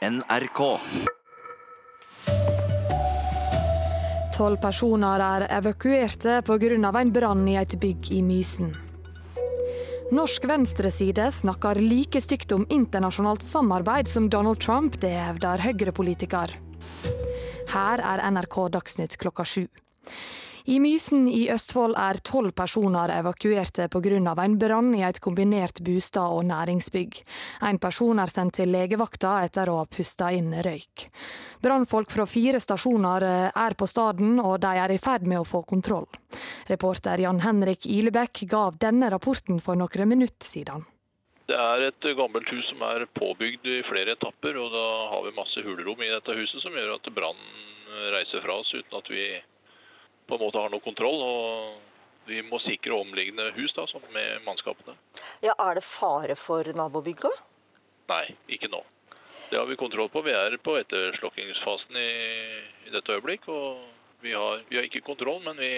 NRK. Tolv personer er evakuerte pga. en brann i et bygg i Mysen. Norsk venstreside snakker like stygt om internasjonalt samarbeid som Donald Trump, det hevder Høyre-politiker. Her er NRK Dagsnytt klokka sju. I Mysen i Østfold er tolv personer evakuerte pga. en brann i et kombinert bostad- og næringsbygg. En person er sendt til legevakta etter å ha pusta inn røyk. Brannfolk fra fire stasjoner eh, er på staden, og de er i ferd med å få kontroll. Reporter Jan Henrik Ilebekk gav denne rapporten for noen minutter siden. Det er et gammelt hus som er påbygd i flere etapper, og da har vi masse hulrom i dette huset som gjør at brannen reiser fra oss uten at vi på en måte har noe kontroll. og Vi må sikre omliggende hus da, med mannskapene. Ja, Er det fare for nabobygget? Nei, ikke nå. Det har vi kontroll på. Vi er på etterslokkingsfasen i, i dette øyeblikk. og vi har, vi har, ikke kontroll, men vi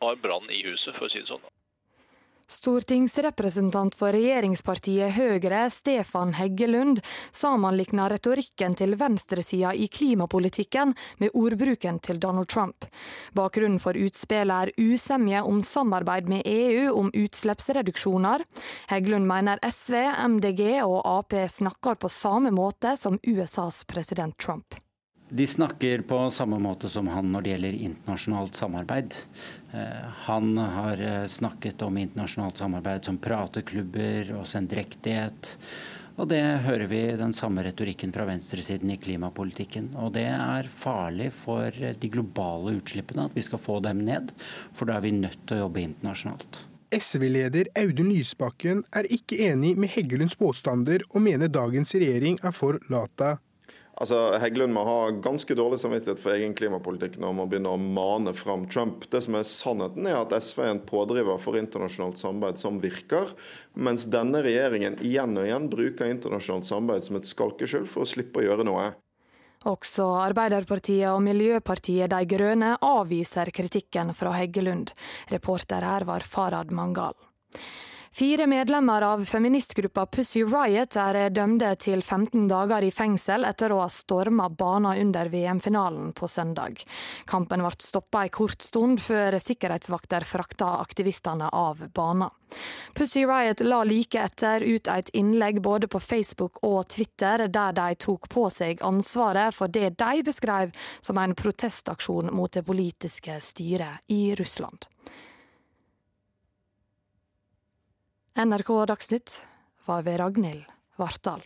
har brann i huset, for å si det sånn. Stortingsrepresentant for regjeringspartiet Høyre, Stefan Heggelund, sammenligner retorikken til venstresida i klimapolitikken med ordbruken til Donald Trump. Bakgrunnen for utspillet er usemje om samarbeid med EU om utslippsreduksjoner. Heggelund mener SV, MDG og Ap snakker på samme måte som USAs president Trump. De snakker på samme måte som han når det gjelder internasjonalt samarbeid. Eh, han har eh, snakket om internasjonalt samarbeid som prateklubber og sendrektighet. Og det hører vi den samme retorikken fra venstresiden i klimapolitikken. Og det er farlig for de globale utslippene at vi skal få dem ned, for da er vi nødt til å jobbe internasjonalt. SV-leder Audun Lysbakken er ikke enig med Heggelunds påstander og mener dagens regjering er for lata Altså, Heggelund må ha ganske dårlig samvittighet for egen klimapolitikk når man begynner å mane fram Trump. Det som er Sannheten er at SV er en pådriver for internasjonalt samarbeid som virker, mens denne regjeringen igjen og igjen bruker internasjonalt samarbeid som et skalkeskjul for å slippe å gjøre noe. Også Arbeiderpartiet og Miljøpartiet De Grønne avviser kritikken fra Heggelund. Reporter her var Farad Mangal. Fire medlemmer av feministgruppa Pussy Riot er dømte til 15 dager i fengsel etter å ha storma bana under VM-finalen på søndag. Kampen ble stoppa en kort stund før sikkerhetsvakter frakta aktivistene av bana. Pussy Riot la like etter ut et innlegg både på Facebook og Twitter der de tok på seg ansvaret for det de beskrev som en protestaksjon mot det politiske styret i Russland. NRK Dagsnytt var ved Ragnhild Vartdal.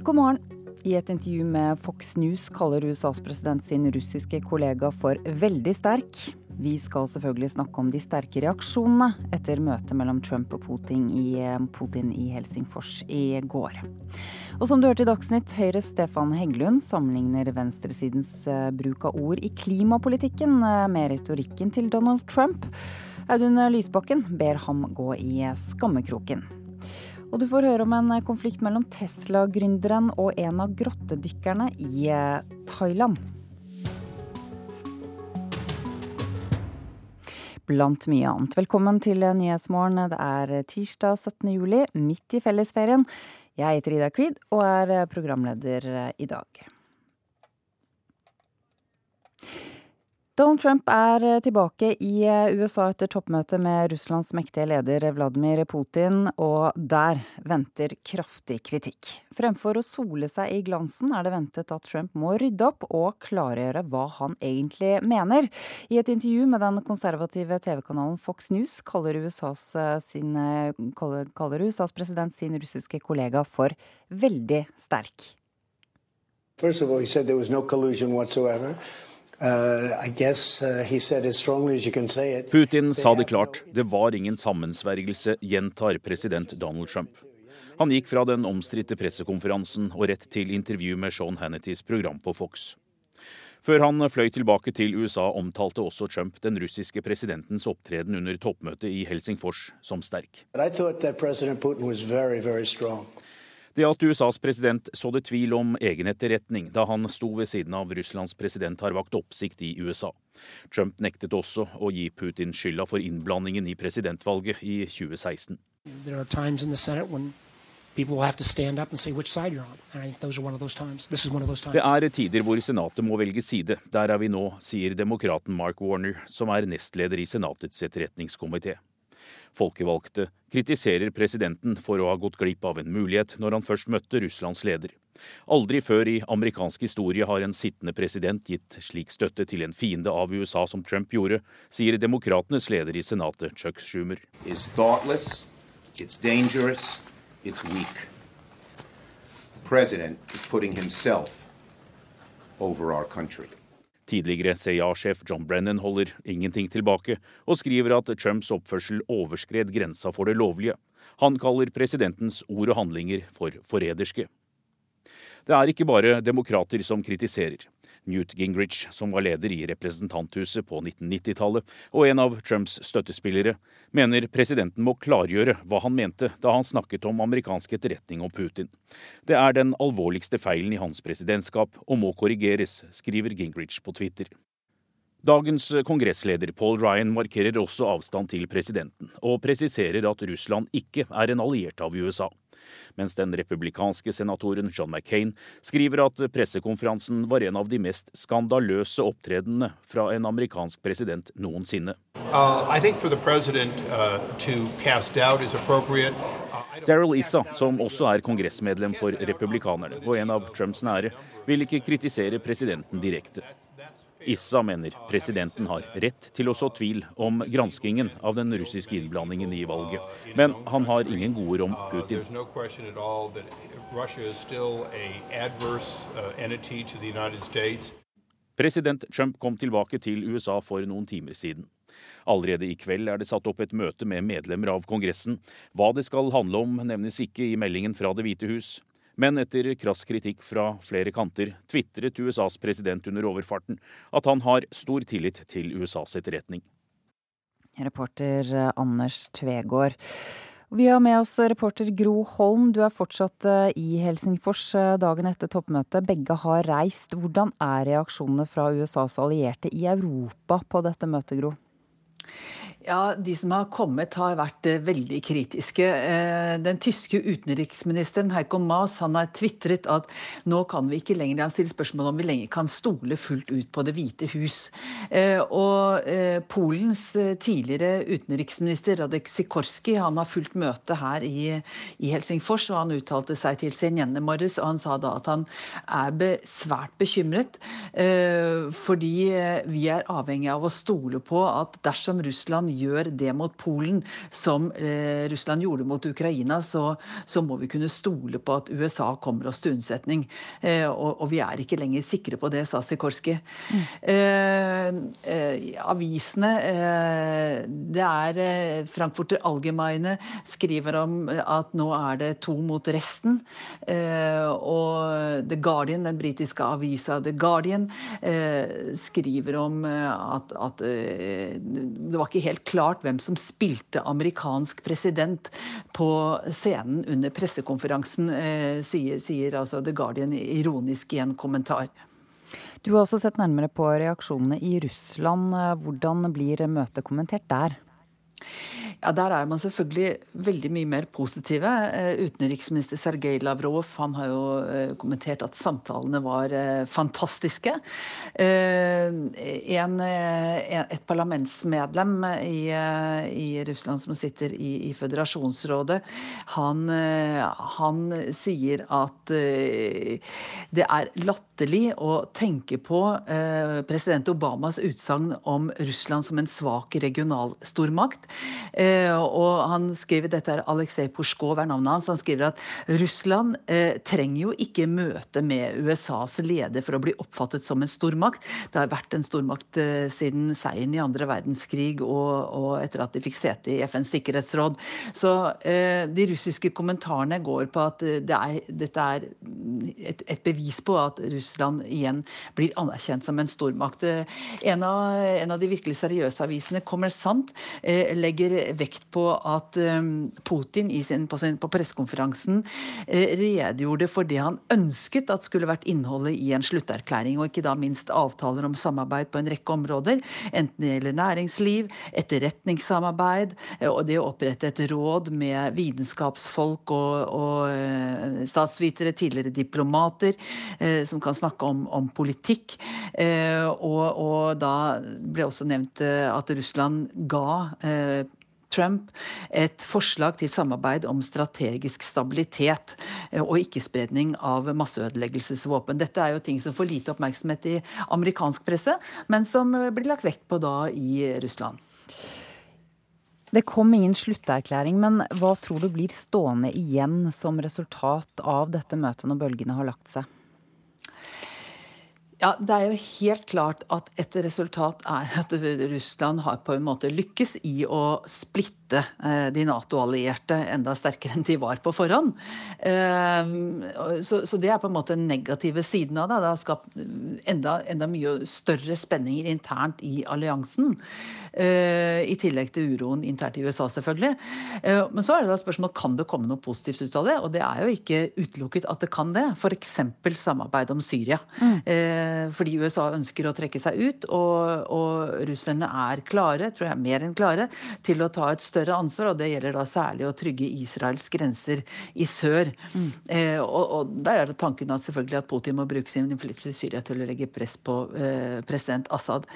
God morgen. I et intervju med Fox News kaller USAs president sin russiske kollega for veldig sterk. Vi skal selvfølgelig snakke om de sterke reaksjonene etter møtet mellom Trump og Putin i, eh, Putin i Helsingfors i går. Og som du hørte i Dagsnytt, Høyres Stefan Heggelund sammenligner venstresidens eh, bruk av ord i klimapolitikken eh, med retorikken til Donald Trump. Audun Lysbakken ber ham gå i skammekroken. Og du får høre om en konflikt mellom Tesla-gründeren og en av grottedykkerne i Thailand. Blant mye annet. Velkommen til Nyhetsmorgen. Det er tirsdag 17. juli, midt i fellesferien. Jeg heter Ida Creed og er programleder i dag. Donald Trump er eh, tilbake i eh, USA etter toppmøtet med Russlands mektige leder Vladimir Putin, og der venter kraftig kritikk. Fremfor å sole seg i glansen er det ventet at Trump må rydde opp og klargjøre hva han egentlig mener. I et intervju med den konservative TV-kanalen Fox News kaller USAs, eh, sin, kaller USAs president sin russiske kollega for veldig sterk. First of all, he said there was no collusion whatsoever. Uh, uh, Putin sa det klart, det var ingen sammensvergelse, gjentar president Donald Trump. Han gikk fra den omstridte pressekonferansen og rett til intervju med Sean Hannitys program på Fox. Før han fløy tilbake til USA, omtalte også Trump den russiske presidentens opptreden under toppmøtet i Helsingfors som sterk. Very, very Det at USAs president sådde tvil om egen etterretning da han sto ved siden av Russlands president, har vakt oppsikt i USA. Trump nektet også å gi Putin skylda for innblandingen i presidentvalget i 2016. Det er tider hvor Senatet må velge side. Der er vi nå, sier demokraten Mark Warner, som er nestleder i Senatets etterretningskomité. Folkevalgte kritiserer presidenten for å ha gått glipp av en mulighet når han først møtte Russlands leder. Aldri før i amerikansk historie har en sittende president gitt slik støtte til en fiende av USA som Trump gjorde, sier demokratenes leder i Senatet, Chuck Schumer. It's thoughtless, it's dangerous, it's weak. The president is putting himself over our country. Tidligere CIA-sjef John Brennan holder ingenting tilbake, og skriver at Trumps oppførsel overskred grensa for det lovlige. Han kaller presidentens ord og handlinger for forræderske. Det er ikke bare demokrater som kritiserer. Newt Gingrich, som var leder i representanthuset på 1990-tallet, og en av Trumps støttespillere, mener presidenten må klargjøre hva han mente da han snakket om amerikansk etterretning og Putin. Det er den alvorligste feilen i hans presidentskap og må korrigeres, skriver Gingrich på Twitter. Dagens kongressleder Paul Ryan markerer også avstand til presidenten, og presiserer at Russland ikke er en alliert av USA mens den republikanske senatoren John McCain skriver at pressekonferansen var en av de mest skandaløse opptredenene fra en amerikansk president noensinne. Uh, uh, Daryl Issa, som også er kongressmedlem for republikanerne og en av Trumps nære, vil ikke kritisere presidenten direkte. Issa mener presidenten har rett til å så tvil om granskingen av den russiske innblandingen i valget, men han har ingen gode om Putin. President Trump kom tilbake til USA for noen timer siden. Allerede i kveld er det satt opp et møte med medlemmer av Kongressen. Hva det skal handle om, nevnes ikke i meldingen fra Det hvite hus. Men etter krass kritikk fra flere kanter tvitret USAs president under overfarten at han har stor tillit til USAs etterretning. Reporter eh, Anders Tvegård. Vi har med oss reporter Gro Holm. Du er fortsatt eh, i Helsingfors eh, dagen etter toppmøtet. Begge har reist. Hvordan er reaksjonene fra USAs allierte i Europa på dette møtet, Gro? Ja, De som har kommet, har vært eh, veldig kritiske. Eh, den tyske utenriksministeren Heiko Maas han har tvitret at nå kan vi ikke lenger han stiller spørsmål om vi lenger kan stole fullt ut på Det hvite hus. Eh, og Polens tidligere utenriksminister Radek Sikorski han har fulgt møte her i, i Helsingfors, og han uttalte seg til CNN i og Han sa da at han er svært bekymret fordi vi er avhengig av å stole på at dersom Russland gjør det mot Polen som eh, Russland gjorde mot Ukraina, så, så, må vi kunne stole på at USA kommer oss til unnsetning. Eh, og, og, vi er ikke lenger sikre på det, sa Sikorski. Mm. Eh, eh avisene eh, Det er eh, Frankfurter Allgemeine skriver om at nå er det to mot resten. og The Guardian, den britiske avisa The Guardian, skriver om at, at det var ikke helt klart hvem som spilte amerikansk president på scenen under pressekonferansen, eh, sier, sier altså The Guardian ironisk i en kommentar. Du har også sett nærmere på reaksjonene i Russland. Hvordan blir møtet kommentert der? Ja, Der er man selvfølgelig veldig mye mer positive. Eh, utenriksminister Sergej Lavrov han har jo eh, kommentert at samtalene var eh, fantastiske. En, et parlamentsmedlem i, i, Russland som sitter i, i føderasjonsrådet, han, han, sier at det er latterlig å tenke på president Obamas utsagn om Russland som en svak regional stormakt. Og han skriver, dette er Aleksej Pushkov er navnet hans, han skriver at Russland eh, trenger jo ikke møte med USAs leder for å bli oppfattet som en stormakt. Det har vært en stormakt eh, siden seieren i andre verdenskrig og, og etter at de fikk sete i FNs sikkerhetsråd. Så eh, de russiske kommentarene går på at det er, dette er et, et, bevis på at Russland igjen blir anerkjent som en stormakt. En av, en av de virkelig seriøse avisene, Kommersant, eh, legger vekt på at Putin sin, på, på pressekonferansen redegjorde for det han ønsket at skulle vært innholdet i en slutterklæring, og ikke da minst avtaler om samarbeid på en rekke områder. Enten det gjelder næringsliv, etterretningssamarbeid og det å opprette et råd med vitenskapsfolk og, og statsvitere, tidligere diplomater, som kan snakke om, om politikk. Og, og da ble også nevnt at Russland ga eh, Trump et forslag til samarbeid om strategisk stabilitet eh, og ikke-spredning av masseødeleggelsesvåpen. Dette er jo ting som får lite oppmerksomhet i amerikansk presse, men som blir lagt vekt på da i Russland. Det kom ingen slutterklæring, men hva tror du blir stående igjen som resultat av dette møtet når bølgene har lagt seg? Ja, Det er jo helt klart at et resultat er at Russland har på en måte lykkes i å splitte eh, de Nato-allierte enda sterkere enn de var på forhånd. Eh, så det er på en måte den negative siden av det. Det har skapt enda, enda mye større spenninger internt i alliansen. Eh, I tillegg til uroen internt i USA, selvfølgelig. Men så er det da spørsmålet kan det komme noe positivt ut av det. Og det er jo ikke utelukket at det kan det. F.eks. samarbeid om Syria. Mm. Eh, fordi USA ønsker å trekke seg ut, og, og, russerne er klare, tror jeg mer enn klare, til å ta et større ansvar. Og det gjelder da særlig å trygge Israels grenser i sør. Mm. Eh, og, og, der er det tanken at selvfølgelig at Putin må bruke sin innflytelse i Syria til å legge press på eh, president Assad.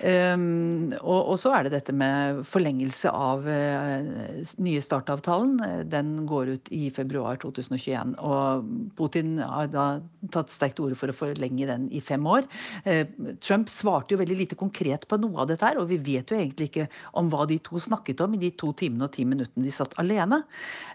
Um, og, og, så er det dette med forlengelse av eh, nye startavtalen. Den går ut i februar 2021. Og Putin har da tatt sterkt til orde for å forlenge den i fem år. Eh, Trump svarte jo veldig lite konkret på noe av dette her, og vi vet jo egentlig ikke om hva de to snakket om i de to timene og ti minuttene de satt alene.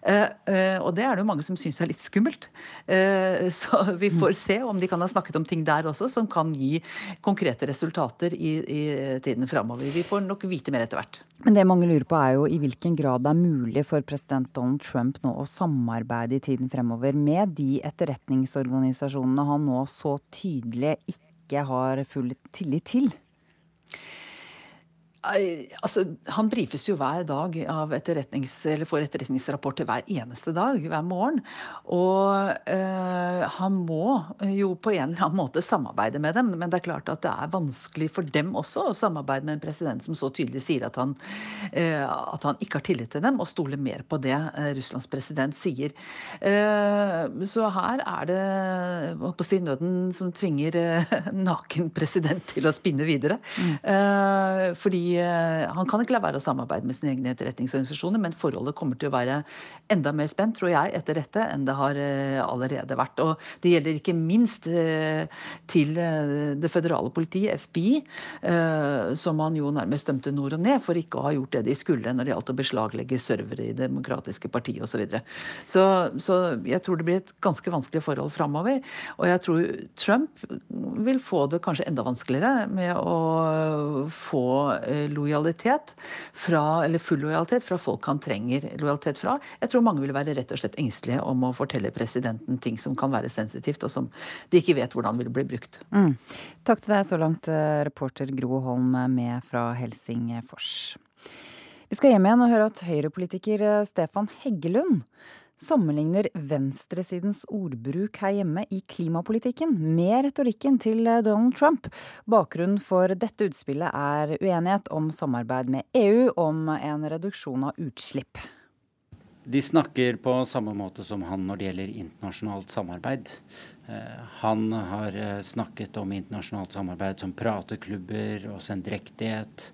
Eh, eh, og det er det jo mange som syns er litt skummelt. Så vi får se om de kan ha snakket om ting der også som kan gi konkrete resultater i, i tiden framover. Vi får nok vite mer etter hvert. Men det mange lurer på er jo i hvilken grad det er mulig for president Donald Trump nå å samarbeide i tiden fremover med de etterretningsorganisasjonene han nå så tydelig ikke har full tillit til? Altså, han brifes jo hver dag av etterretnings, eller får etterretningsrapporter hver eneste dag, hver morgen. Og øh, han må jo på en eller annen måte samarbeide med dem. Men det er klart at det er vanskelig for dem også å samarbeide med en president som så tydelig sier at han, øh, at han ikke har tillit til dem, og stoler mer på det øh, Russlands president sier. så her er det på si, nøden som tvinger naken president til å spinne videre. Mm. fordi han kan ikke la være å samarbeide med sine egne etterretningsorganisasjoner, men forholdet kommer til å være enda mer spent, tror jeg, etter dette enn det har eh, allerede vært. Og det gjelder ikke minst eh, til det føderale politiet, FBI, som han jo nærmest dømte nord og ned for ikke å ha gjort det de skulle når det gjaldt å beslaglegge servere i Demokratiske partiet osv. Så, videre. så Så jeg tror det blir et ganske vanskelig forhold framover. Og jeg tror Trump vil få det kanskje enda vanskeligere med å få lojalitet fra, eller full lojalitet fra folk han trenger lojalitet fra. Jeg tror mange vil være rett og slett engstelige om å fortelle presidenten ting som kan være sensitivt, og som de ikke vet hvordan vil bli brukt. Mm. Takk til deg så langt, eh, reporter Gro Holm med fra Helsingfors. Vi skal hjem igjen og høre at Høyre-politiker eh, Stefan Heggelund sammenligner venstresidens ordbruk her hjemme i klimapolitikken med retorikken til Donald Trump. Bakgrunnen for dette utspillet er uenighet om samarbeid med EU om en reduksjon av utslipp. De snakker på samme måte som han når det gjelder internasjonalt samarbeid. Eh, han har eh, snakket om internasjonalt samarbeid som prateklubber og sendrektighet.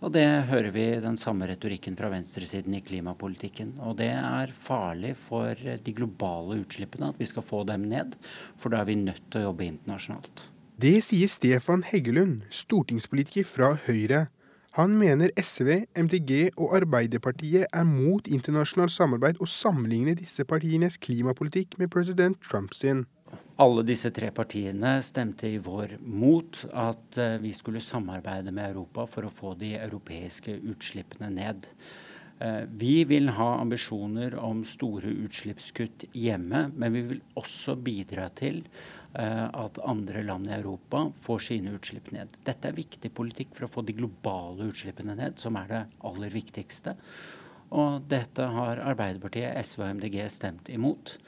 Og det hører vi den samme retorikken fra venstresiden i klimapolitikken. Og det er farlig for de globale utslippene at vi skal få dem ned, for da er vi nødt til å jobbe internasjonalt. Det sier Stefan Heggelund, stortingspolitiker fra Høyre. Han mener SV, MDG og Arbeiderpartiet er mot internasjonalt samarbeid og sammenligner disse partienes klimapolitikk med president Trump sin. Alle disse tre partiene stemte i vår mot at eh, vi skulle samarbeide med Europa for å få de europeiske utslippene ned. Eh, vi vil ha ambisjoner om store utslippskutt hjemme, men vi vil også bidra til eh, at andre land i Europa får sine utslipp ned. Dette er viktig politikk for å få de globale utslippene ned, som er det aller viktigste. Og dette har Arbeiderpartiet, SV og MDG stemt imot.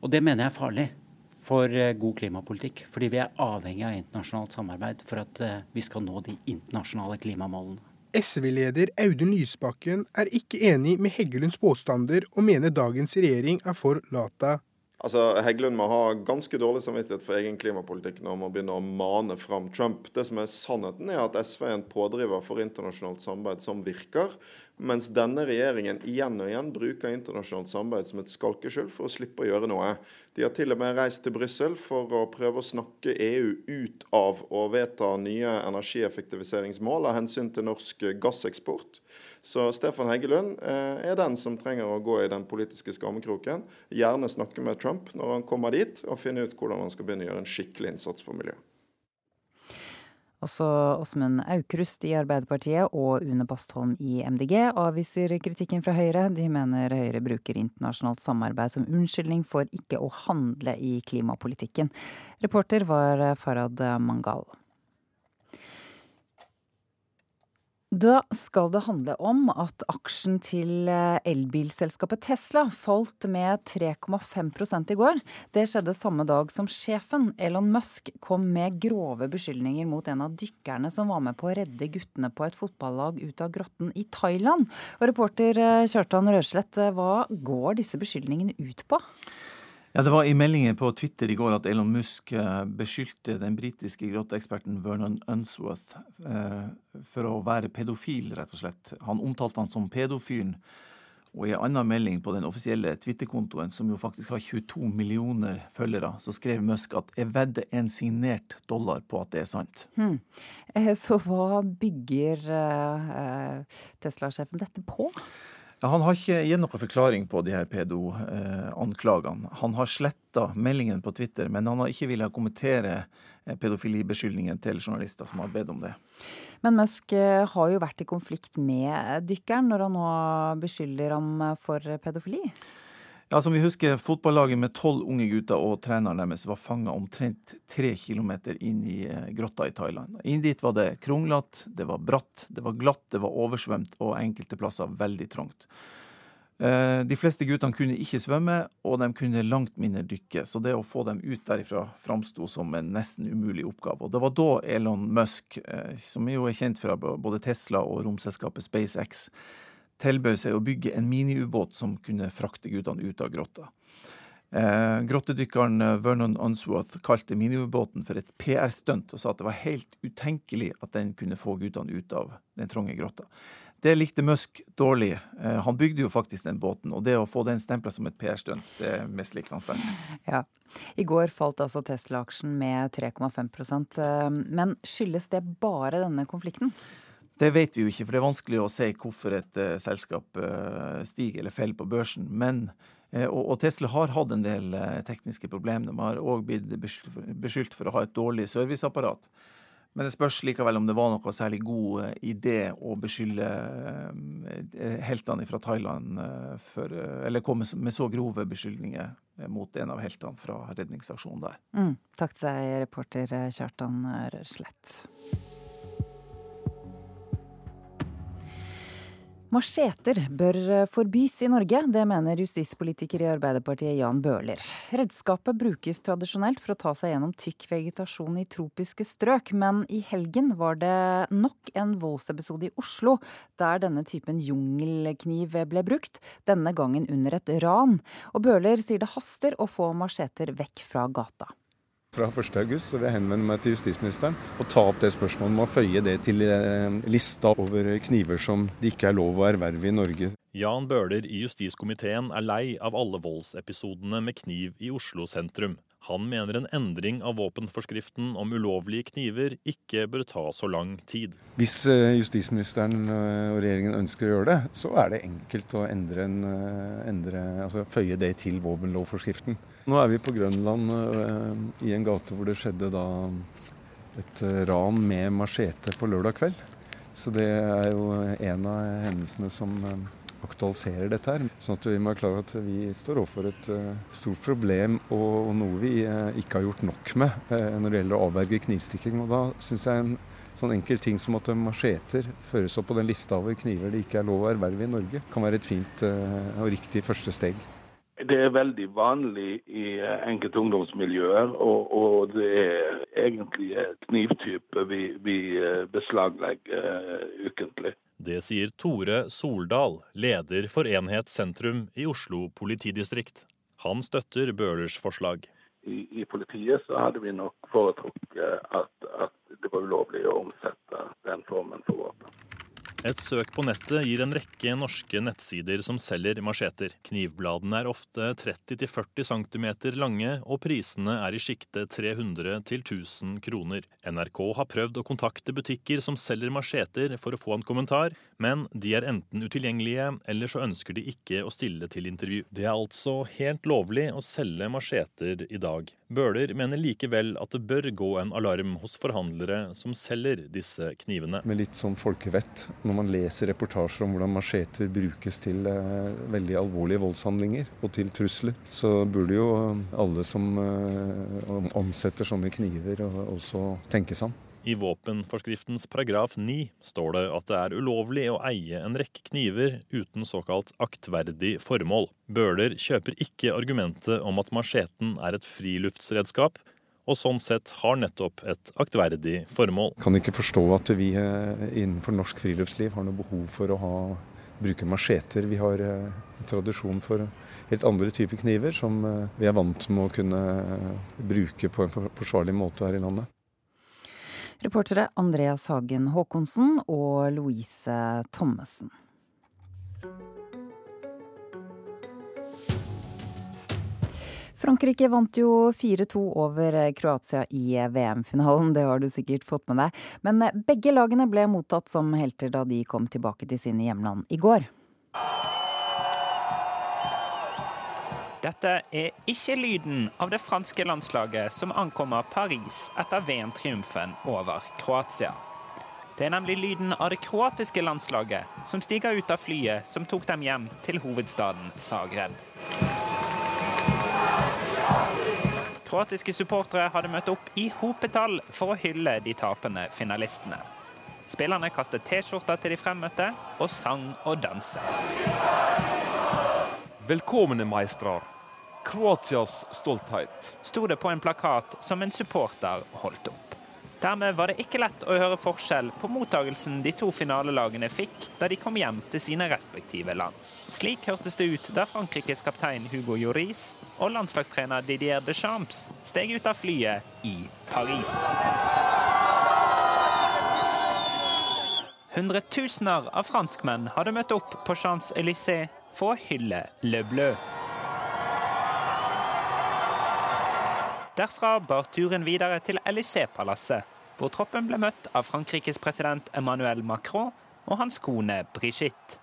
Og det mener jeg er farlig for eh, god klimapolitikk. Fordi vi er avhengig av internasjonalt samarbeid for at eh, vi skal nå de internasjonale klimamålene. SV-leder Audun Lysbakken er ikke enig med Heggelunds påstander, og mener dagens regjering er for lata. Altså, Heggelund må ha ganske dårlig samvittighet for egen klimapolitikk når man begynner å mane fram Trump. Det som er Sannheten er at SV er en pådriver for internasjonalt samarbeid som virker. Mens denne regjeringen igjen og igjen bruker internasjonalt samarbeid som et skalkeskjul for å slippe å gjøre noe. De har til og med reist til Brussel for å prøve å snakke EU ut av å vedta nye energieffektiviseringsmål av hensyn til norsk gasseksport. Så Stefan Heggelund eh, er den som trenger å gå i den politiske skammekroken. Gjerne snakke med Trump når han kommer dit, og finne ut hvordan han skal begynne å gjøre en skikkelig innsats for miljøet. Også Åsmund Aukrust i Arbeiderpartiet og Une Bastholm i MDG avviser kritikken fra Høyre. De mener Høyre bruker internasjonalt samarbeid som unnskyldning for ikke å handle i klimapolitikken. Reporter var Farad Mangal. Da skal det handle om at aksjen til eh, elbilselskapet Tesla falt med 3,5 i går. Det skjedde samme dag som sjefen, Elon Musk, kom med grove beskyldninger mot en av dykkerne som var med på å redde guttene på et fotballag ut av grotten i Thailand. Og reporter eh, Kjartan Røslett, eh, hva går disse beskyldningene ut på? Ja, Det var i meldingen på Twitter i går at Elon Musk eh, beskyldte den britiske grotteeksperten Vernon Unsworth eh, for å være pedofil, rett og slett. Han omtalte han som pedofyren. Og i en annen melding på den offisielle Twitter-kontoen, som jo faktisk har 22 millioner følgere, så skrev Musk at 'jeg vedder en signert dollar på at det er sant'. Hmm. Eh, så hva bygger Tesla-sjefen dette på? Ja, han har ikke gitt noen forklaring på de her pedo-anklagene. Han har sletta meldingen på Twitter, men han har ikke villet kommentere eh, pedofilibeskyldningen til journalister som har bedt om det. Men Musk eh, har jo vært i konflikt med dykkeren når han nå beskylder ham for pedofili? Ja, som vi husker, Fotballaget med tolv unge gutter og treneren deres var fanga omtrent tre kilometer inn i eh, grotta i Thailand. Inn dit var det kronglete, det var bratt, det var glatt, det var oversvømt og enkelte plasser veldig trangt. Eh, de fleste guttene kunne ikke svømme, og de kunne langt mindre dykke, så det å få dem ut derifra framsto som en nesten umulig oppgave. Og Det var da Elon Musk, eh, som jo er kjent fra både Tesla og romselskapet SpaceX, tilbød seg å bygge en miniubåt som kunne frakte guttene ut av grotta. Eh, grottedykkeren eh, Vernon Unsworth kalte miniubåten for et PR-stunt, og sa at det var helt utenkelig at den kunne få guttene ut av den trange grotta. Det likte Musk dårlig. Eh, han bygde jo faktisk den båten, og det å få den stempla som et PR-stunt, det mislikte han sterkt. Ja. I går falt altså Tesla-aksjen med 3,5 eh, men skyldes det bare denne konflikten? Det vet vi jo ikke, for det er vanskelig å si hvorfor et uh, selskap uh, stiger eller faller på børsen. Men, uh, og, Tesla har hatt en del tekniske problemer. De har òg blitt beskyldt for, å ha et dårlig serviceapparat. Men det spørs likevel om det var noe særlig god idé å beskylde heltene fra Thailand for Eller komme med så grove beskyldninger mot en av heltene fra redningsaksjonen der. Mm, takk til deg, reporter Kjartan Røslett. Macheter bør eh, forbys i Norge, det mener justispolitiker i Arbeiderpartiet Jan Bøhler. Redskapet brukes tradisjonelt for å ta seg gjennom tykk vegetasjon i tropiske strøk, men i helgen var det nok en voldsepisode i Oslo der denne typen jungelkniv ble brukt, denne gangen under et ran. Og Bøhler sier det haster å få macheter vekk fra gata. Fra 1.8 vil jeg henvende meg til justisministeren og ta opp det spørsmålet med å føye det til eh, lista over kniver som det ikke er lov å erverve i Norge. Jan Bøhler i justiskomiteen er lei av alle voldsepisodene med kniv i Oslo sentrum. Han mener en endring av våpenforskriften om ulovlige kniver ikke bør ta så lang tid. Hvis eh, justisministeren eh, og regjeringen ønsker å gjøre det, så er det enkelt å endre en, endre, altså føye det til våpenlovforskriften. Nå er vi på Grønland uh, i en gate hvor det skjedde da et uh, ran med machete på lørdag kveld. Så det er jo en av hendelsene som uh, aktualiserer dette her. Sånn at vi må være klar over at vi står overfor et stort problem og noe vi ikke har gjort nok med når det gjelder å avverge knivstikking. Og da syns jeg en sånn enkel ting som at macheter føres opp på den lista over kniver det ikke er lov å erverve i Norge, kan være et fint og riktig første steg. Det er veldig vanlig i eh, enkelte ungdomsmiljøer, og, og det er egentlig knivtyper knivtype vi, vi eh, beslaglegger uh, ukentlig. Det sier Tore Soldal, leder for Enhet sentrum i Oslo politidistrikt. Han støtter Bøhlers forslag. I, I, politiet så hadde vi nok foretrukket at, at det var ulovlig å omsette den formen for våpen. Et søk på nettet gir en rekke norske nettsider som selger macheter. Knivbladene er ofte 30-40 cm lange, og prisene er i sjiktet 300 1000 kroner. NRK har prøvd å kontakte butikker som selger macheter for å få en kommentar, men de er enten utilgjengelige, eller så ønsker de ikke å stille til intervju. Det er altså helt lovlig å selge macheter i dag. Bøhler mener likevel at det bør gå en alarm hos forhandlere som selger disse knivene. Med litt sånn folkevett når man leser reportasjer om hvordan macheter brukes til eh, veldig alvorlige voldshandlinger og til trusler, så burde jo alle som eh, omsetter sånne kniver, også tenke seg om. I våpenforskriftens paragraf 9 står det at det er ulovlig å eie en rekke kniver uten såkalt aktverdig formål. Bøhler kjøper ikke argumentet om at macheten er et friluftsredskap, og sånn sett har nettopp et aktverdig formål. Kan ikke forstå at vi eh, innenfor norsk friluftsliv har noe behov for å ha, bruke macheter. Vi har en eh, tradisjon for helt andre typer kniver som eh, vi er vant med å kunne bruke på en forsvarlig måte her i landet. Reportere Andreas Hagen Haakonsen og Louise Thommessen. Frankrike vant jo 4-2 over eh, Kroatia i eh, VM-finalen, det har du sikkert fått med deg. Men eh, begge lagene ble mottatt som helter da de kom tilbake til sine hjemland i går. Dette er ikke lyden av det franske landslaget som ankommer Paris etter VM-triumfen over Kroatia. Det er nemlig lyden av det kroatiske landslaget som stiger ut av flyet som tok dem hjem til hovedstaden Zagreb. Kroatiske supportere hadde møtt opp i hopetall for å hylle de tapende finalistene. Spillerne kastet T-skjorter til de fremmøtte, og sang og danset. Velkomne, meistrar. Kroatias stolthet. Sto det på en plakat som en supporter holdt opp. Dermed var det ikke lett å høre forskjell på mottagelsen de to finalelagene fikk da de kom hjem til sine respektive land. Slik hørtes det ut da Frankrikes kaptein Hugo Joris og landslagstrener Didier Deschamps steg ut av flyet i Paris. Hundretusener av franskmenn hadde møtt opp på Champs-Élysées for å hylle Le Bleu. Derfra bar turen videre til Élysée-palasset, hvor troppen ble møtt av Frankrikes president Emmanuel Macron og hans kone Brigitte.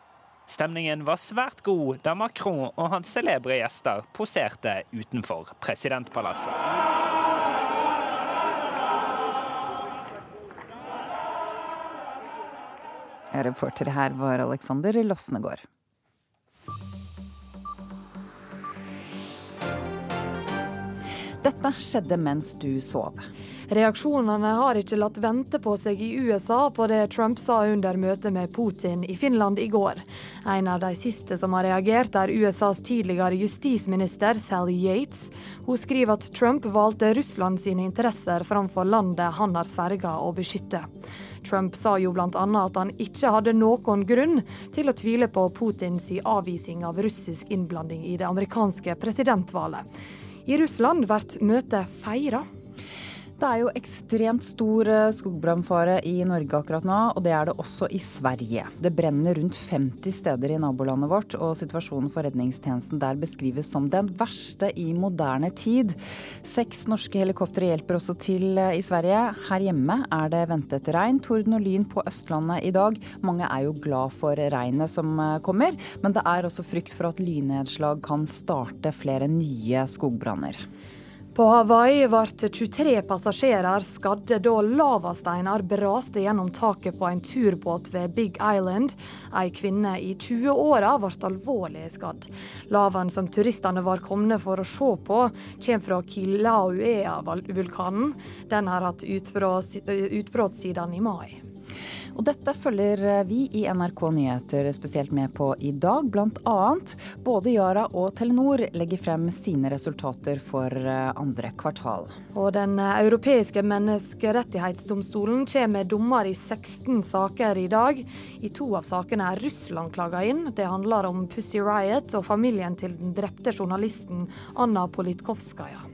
Stemningen var svært god da Macron og hans celebre gjester poserte utenfor presidentpalasset. Reporter her var Alexander Losnegård. Dette skjedde mens du sov. Reaksjonene har ikke latt vente på seg i USA på det Trump sa under møtet med Putin i Finland i går. En av de siste som har reagert, er USAs tidligere justisminister Sally Yates. Hun skriver at Trump valgte Russland sine interesser framfor landet han har sverga å beskytte. Trump sa jo bl.a. at han ikke hadde noen grunn til å tvile på Putins avvisning av russisk innblanding i det amerikanske presidentvalget. I Russland blir møtet feira. Det er jo ekstremt stor eh, skogbrannfare i Norge akkurat nå, og det er det også i Sverige. Det brenner rundt 50 steder i nabolandet vårt, og situasjonen for redningstjenesten der beskrives som den verste i moderne tid. Seks norske helikoptre hjelper også til eh, i Sverige. Her hjemme er det ventet regn, torden og lyn på Østlandet i dag. Mange er jo glad for regnet som eh, kommer, men det er også frykt for at lynnedslag kan starte flere nye skogbranner. På Hawaii ble 23 passasjerer skadde da lavasteiner braste gjennom taket på en turbåt ved Big Island. Ei kvinne i 20-åra ble alvorlig skadd. Lavaen som turistene var komne for å se på, kommer fra Kilauea-vulkanen. Den har hatt utbrudd siden i mai. Og dette følger vi i NRK Nyheter spesielt med på i dag. Annet både Yara og Telenor legger frem sine resultater for eh, andre kvartal. Og Den europeiske menneskerettighetsdomstolen kommer med dommer i 16 saker i dag. I to av sakene er Russland klaga inn. Det handler om Pussy Riot og familien til den drepte journalisten Anna Politkovskaja.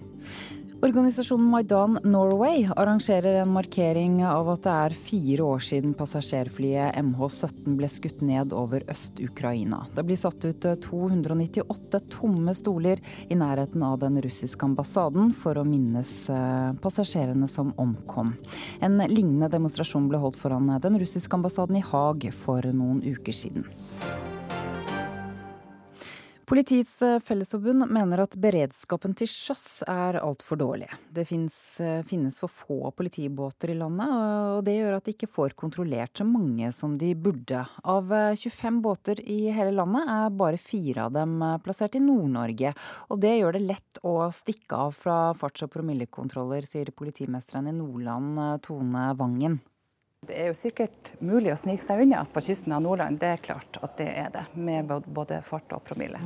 Organisasjonen Maidan Norway arrangerer en markering av at det er fire år siden passasjerflyet MH17 ble skutt ned over Øst-Ukraina. Det blir satt ut 298 tomme stoler i nærheten av den russiske ambassaden for å minnes eh, passasjerene som omkom. En lignende demonstrasjon ble holdt foran den russiske ambassaden i Haag for noen uker siden. Politiets eh, Fellesforbund mener at beredskapen til sjøs er altfor dårlig. Det finnes, eh, finnes, for få politibåter i landet, og det gjør at de ikke får kontrollert så mange som de burde. Av 25 eh, båter i hele landet er bare fire av dem plassert i Nord-Norge. Og det gjør det lett å stikke av fra farts- og promillekontroller, sier politimesteren i Nordland, Tone Vangen. Det er jo sikkert mulig å snike seg unna på kysten av Nordland, det er klart at det er det. Med både fart og promille.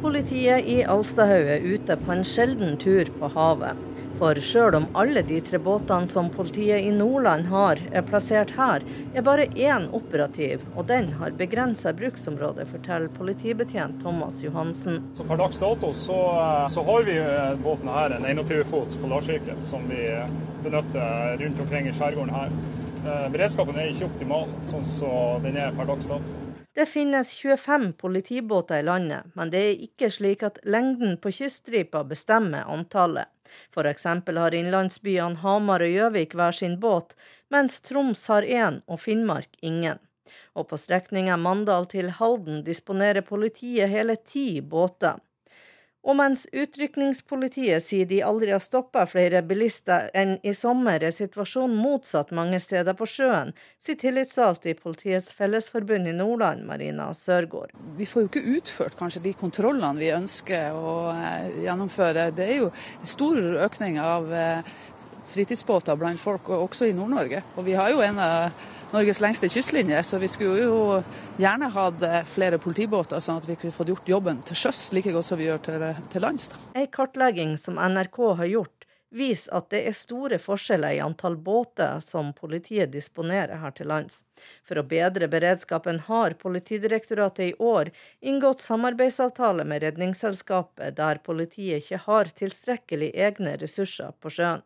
Politiet i Alstahaug er ute på en sjelden tur på havet. For sjøl om alle de tre båtene som politiet i Nordland har er plassert her, er bare én operativ, og den har begrensa bruksområde, forteller politibetjent Thomas Johansen. Så Per dags dato så, så har vi båten her, en 21-fots polarsykkel, som vi benytter rundt omkring i skjærgården her. Eh, beredskapen er ikke optimal sånn som den er per dags dato. Det finnes 25 politibåter i landet, men det er ikke slik at lengden på kyststripa bestemmer antallet. F.eks. har innlandsbyene Hamar og Gjøvik hver sin båt, mens Troms har én og Finnmark ingen. Og på strekninga Mandal til Halden disponerer politiet hele ti båter. Og mens utrykningspolitiet sier de aldri har stoppa flere bilister enn i sommer, er situasjonen motsatt mange steder på sjøen, sier tillitsvalgt i Politiets Fellesforbund i Nordland, Marina Sørgaard. Vi får jo ikke utført kanskje de kontrollene vi ønsker å eh, gjennomføre. Det er jo stor økning av eh, fritidsbåter blant folk, også i Nord-Norge. Og vi har jo en av Norges lengste kystlinje, så vi skulle jo gjerne hatt eh, flere politibåter, sånn at vi kunne fått gjort jobben til sjøs like godt som vi gjør til, til lands. En kartlegging som NRK har gjort, viser at det er store forskjeller i antall båter som politiet disponerer her til lands. For å bedre beredskapen har Politidirektoratet i år inngått samarbeidsavtale med Redningsselskapet, der politiet ikke har tilstrekkelig egne ressurser på sjøen.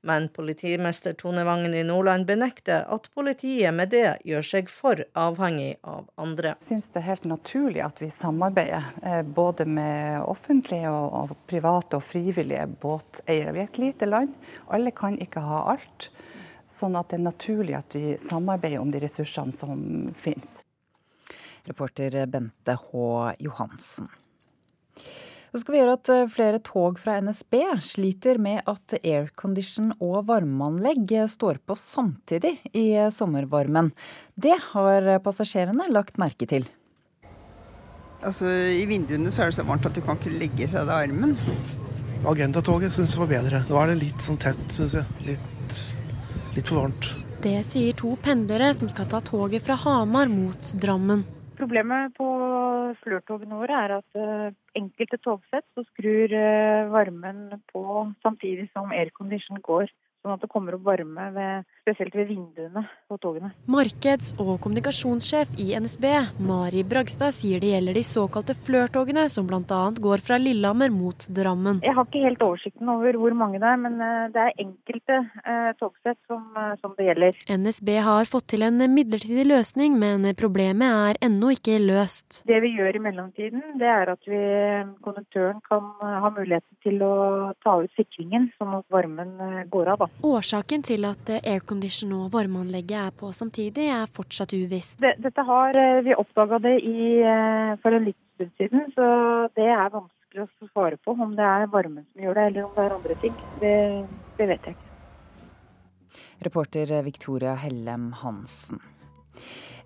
Men politimester Tone Vangen i Nordland benekter at politiet med det gjør seg for avhengig av andre. Jeg syns det er helt naturlig at vi samarbeider eh, både med offentlige og private og frivillige båteiere. Vi er et lite land, alle kan ikke ha alt. Sånn at det er naturlig at vi samarbeider om de ressursene som finnes. Reporter Bente H. Johansen. Så skal vi gjøre at eh, flere tog fra NSB sliter med at aircondition og varmeanlegg står på samtidig i eh, sommervarmen. Det har passasjerene lagt merke til. Altså, I vinduene så er det så varmt at du kan ikke legge fra deg armen. Agentatoget syns jeg var bedre. Nå er det litt sånn tett, syns jeg. Litt, litt for varmt. Det sier to pendlere som skal ta toget fra Hamar mot Drammen. Problemet på Flirt-togene våre er at uh, enkelte togsett så skrur uh, varmen på samtidig som aircondition går sånn at det kommer opp varme ved, spesielt ved vinduene på togene. Markeds- og kommunikasjonssjef i NSB, Mari Bragstad, sier det gjelder de såkalte flørtogene, som bl.a. går fra Lillehammer mot Drammen. Jeg har ikke helt oversikten over hvor mange det er, men eh, det er enkelte eh, togsett som, eh, som, det gjelder. NSB har fått til en midlertidig løsning, men problemet er ennå ikke løst. Det vi gjør i mellomtiden, det er at vi, konduktøren kan ha muligheten til å ta ut sikringen, sånn at varmen går av. da. Årsaken til at aircondition og varmeanlegget er på samtidig, er fortsatt uvisst. Dette har eh, vi oppdaga det i, eh, for en liten stund siden, så det er vanskelig vanskelig å svare på om det er varmen som gjør det, eller om det er andre ting. Det, det vet jeg ikke. Reporter Victoria Hellem Hansen.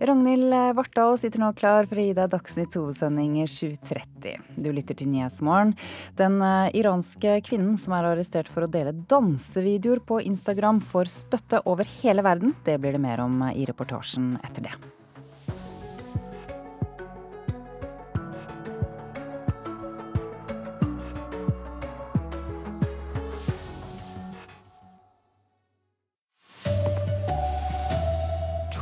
Ragnhild Vartdal sitter nå klar for å gi deg Dagsnytt hovedsending 7.30. Du lytter til Nyhetsmorgen. Den eh, iranske kvinnen som er arrestert for å dele dansevideoer på Instagram, får støtte over hele verden. Det blir det mer om i reportasjen etter det.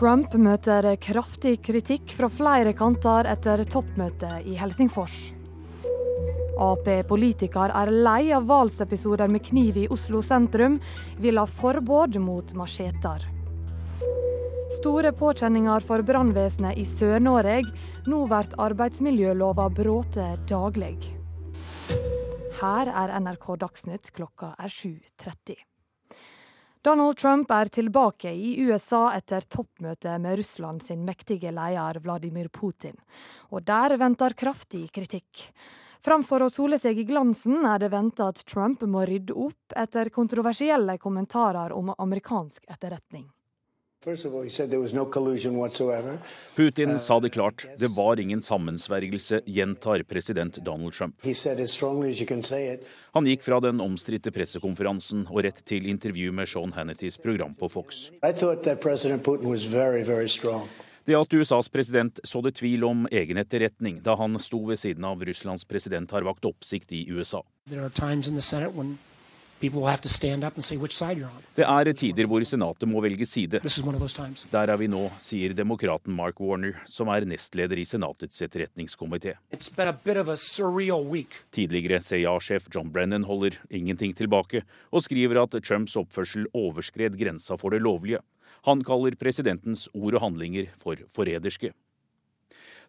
Trump møter kraftig kritikk fra flere kanter etter toppmøtet i Helsingfors. Ap-politiker er lei av valsepisoder med kniv i Oslo sentrum, vil ha forbud mot macheter. Store påkjenninger for brannvesenet i Sør-Norge. Nå blir arbeidsmiljølova brutt daglig. Her er NRK Dagsnytt, klokka er 7.30. Donald Trump er tilbake i USA etter toppmøtet med Russland sin mektige leder Vladimir Putin, og der venter kraftig kritikk. Framfor å sole seg i glansen er det venta at Trump må rydde opp etter kontroversielle kommentarer om amerikansk etterretning. Putin sa det klart. Det var ingen sammensvergelse, gjentar president Donald Trump. Han gikk fra den omstridte pressekonferansen og rett til intervju med Sean Hannitys program på Fox. Det at USAs president sådde tvil om egen etterretning da han sto ved siden av Russlands president, har vakt oppsikt i USA. Det er tider hvor Senatet må velge side. Der er vi nå, sier demokraten Mark Warner, som er nestleder i Senatets etterretningskomité. Tidligere CIA-sjef John Brennan holder ingenting tilbake, og skriver at Trumps oppførsel overskred grensa for det lovlige. Han kaller presidentens ord og handlinger for forræderske.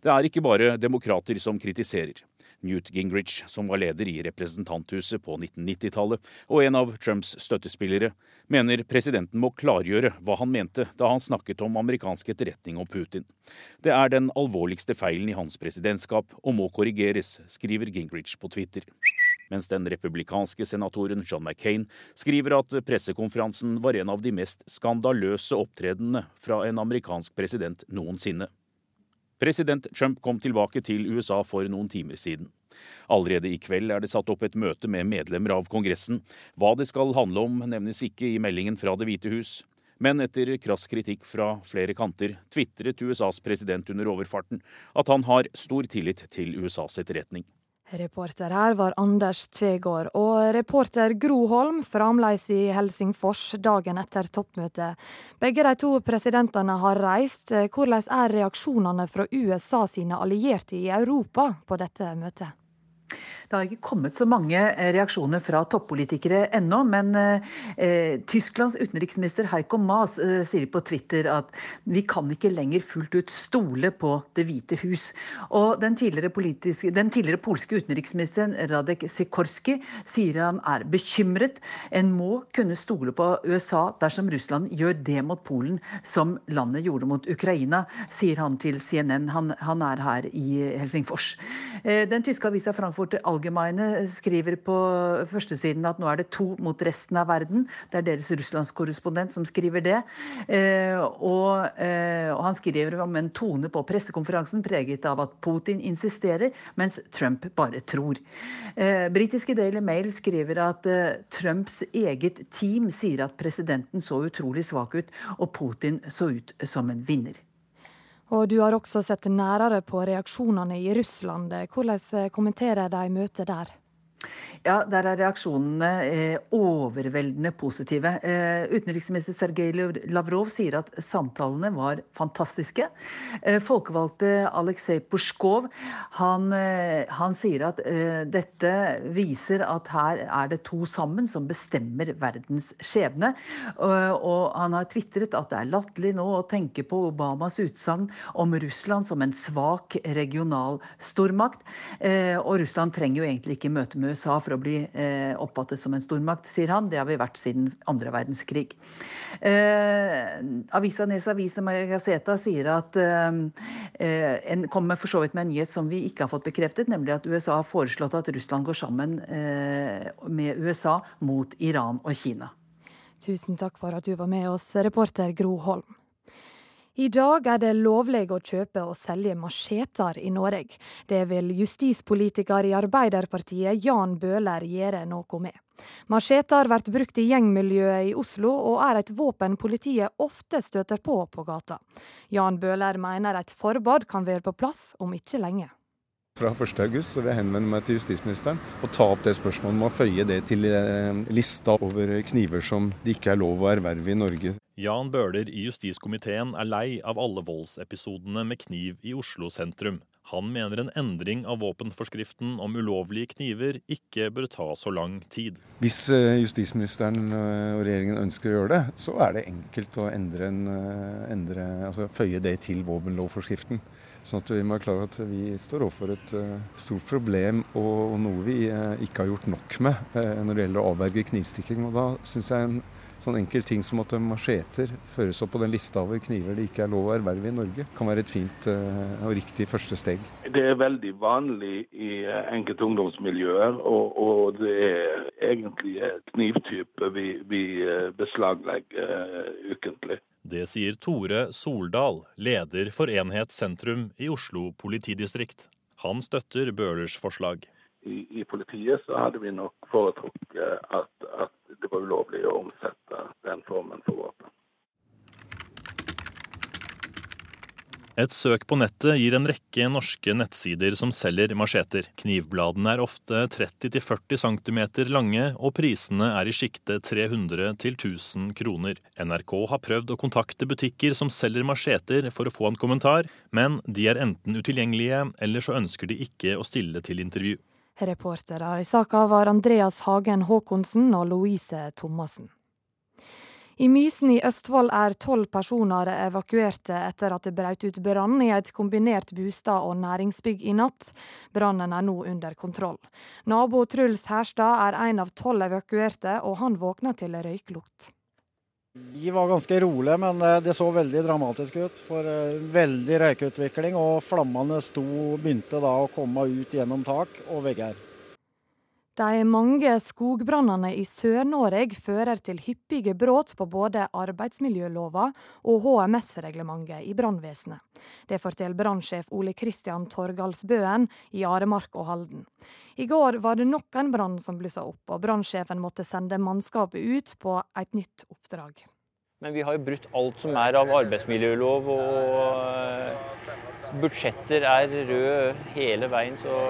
Det er ikke bare demokrater som kritiserer. Newt Gingrich, som var leder i representanthuset på 1990-tallet, og en av Trumps støttespillere, mener presidenten må klargjøre hva han mente da han snakket om amerikansk etterretning om Putin. Det er den alvorligste feilen i hans presidentskap og må korrigeres, skriver Gingrich på Twitter. Mens den republikanske senatoren John McCain skriver at pressekonferansen var en av de mest skandaløse opptredenene fra en amerikansk president noensinne. President Trump kom tilbake til USA for noen timer siden. Allerede i kveld er det satt opp et møte med medlemmer av Kongressen. Hva det skal handle om, nevnes ikke i meldingen fra Det hvite hus. Men etter krass kritikk fra flere kanter tvitret USAs president under overfarten at han har stor tillit til USAs etterretning. Reporter her var Anders Tvegård, og reporter Gro Holm fremdeles i Helsingfors dagen etter toppmøtet. Begge de to presidentene har reist. Hvordan er reaksjonene fra USA sine allierte i Europa på dette møtet? Det har ikke kommet så mange eh, reaksjoner fra toppolitikere ennå, men eh, eh, Tysklands utenriksminister Heiko Maas eh, sier på Twitter at vi kan ikke lenger fullt ut stole på Det hvite hus. Og den tidligere, den tidligere polske utenriksministeren Radek Sikorski sier han er bekymret. En må kunne stole på USA dersom Russland gjør det mot Polen som landet gjorde mot Ukraina, sier han til CNN. Han, han er her i Helsingfors. Eh, den tyske avisa Frankfurt Allgemeine skriver på førstesiden at nå er det to mot resten av verden. Det er deres russlandskorrespondent som skriver det. Eh, og, eh, og han skriver om en tone på pressekonferansen preget av at Putin insisterer, mens Trump bare tror. Britiske Daily Mail skriver at Trumps eget team sier at presidenten så utrolig svak ut, og Putin så ut som en vinner. Og du har også sett nærere på reaksjonene i Russland. Hvordan kommenterer de møtet der? Ja, der er reaksjonene eh, overveldende positive. Eh, utenriksminister Sergej Lavrov sier at samtalene var fantastiske. Eh, folkevalgte Aleksej Pusjkov han, han, sier at dette viser at her er det to sammen som bestemmer verdens skjebne. og han har tvitret at det er latterlig nå å tenke på Obamas utsagn om Russland som en svak regional stormakt. Og Russland trenger jo egentlig ikke møte med USA for å bli eh, oppfattet som en stormakt, sier han. Det har vi vært siden andre verdenskrig. Eh, avisa Nes Avisa Magazeta sier at eh, en kommer for så vidt med en nyhet som vi ikke har fått bekreftet, nemlig at USA har foreslått at Russland går sammen med USA mot Iran og Kina. Tusen takk for at du var med oss, reporter Gro Holm. I dag er det lovlig å kjøpe og selge macheter i Norge. Det vil justispolitiker i Arbeiderpartiet Jan Bøhler gjøre noe med. Macheter blir brukt i gjengmiljøet i Oslo, og er et våpen politiet ofte støter på på gata. Jan Bøhler mener et forbud kan være på plass om ikke lenge. Fra 1.8 vil jeg henvende meg til justisministeren og ta opp det spørsmålet om å føye det til eh, lista over kniver som det ikke er lov å erverve i Norge. Jan Bøhler i justiskomiteen er lei av alle voldsepisodene med kniv i Oslo sentrum. Han mener en endring av våpenforskriften om ulovlige kniver ikke bør ta så lang tid. Hvis eh, justisministeren eh, og regjeringen ønsker å gjøre det, så er det enkelt å endre en, endre, altså føye det til våpenlovforskriften. Sånn at vi må være klar over at vi står overfor et uh, stort problem og, noe vi uh, ikke har gjort nok med uh, når det gjelder å avverge knivstikking. Og da syns jeg en sånn enkel ting som at macheter føres opp på den lista over kniver det ikke er lov å erverve i Norge, kan være et fint og riktig første steg. Det er veldig vanlig i enkelte ungdomsmiljøer, og, og det er egentlig knivtype vi, vi beslaglegger ukentlig. Det sier Tore Soldal, leder for Enhet sentrum i Oslo politidistrikt. Han støtter Bøhlers forslag. I, I, politiet så hadde vi nok foretrukket at, at det var ulovlig å omsette den formen for våpen. Et søk på nettet gir en rekke norske nettsider som selger macheter. Knivbladene er ofte 30-40 cm lange, og prisene er i sjiktet 300 1000 kroner. NRK har prøvd å kontakte butikker som selger macheter for å få en kommentar, men de er enten utilgjengelige, eller så ønsker de ikke å stille til intervju. Reportere i saka var Andreas Hagen Haakonsen og Louise Thomassen. I Mysen i Østfold er tolv personer evakuerte etter at det brøt ut brann i et kombinert bostad- og næringsbygg i natt. Brannen er nå under kontroll. Nabo Truls Herstad er en av tolv evakuerte, og han våkna til røyklukt. Vi var ganske rolige, men eh, det så veldig dramatisk ut. For eh, veldig røykutvikling, og flammene sto, begynte da å komme ut gjennom tak og vegger. De mange skogbrannene i Sør-Norge fører til hyppige brudd på både arbeidsmiljølova og HMS-reglementet i brannvesenet. Det forteller brannsjef Ole Kristian Torgalsbøen i Aremark og Halden. I går var det nok en brann som blussa opp, og brannsjefen måtte sende mannskapet ut på et nytt oppdrag. Men vi har jo brutt alt som er av arbeidsmiljølov, og eh, budsjetter er røde hele veien, så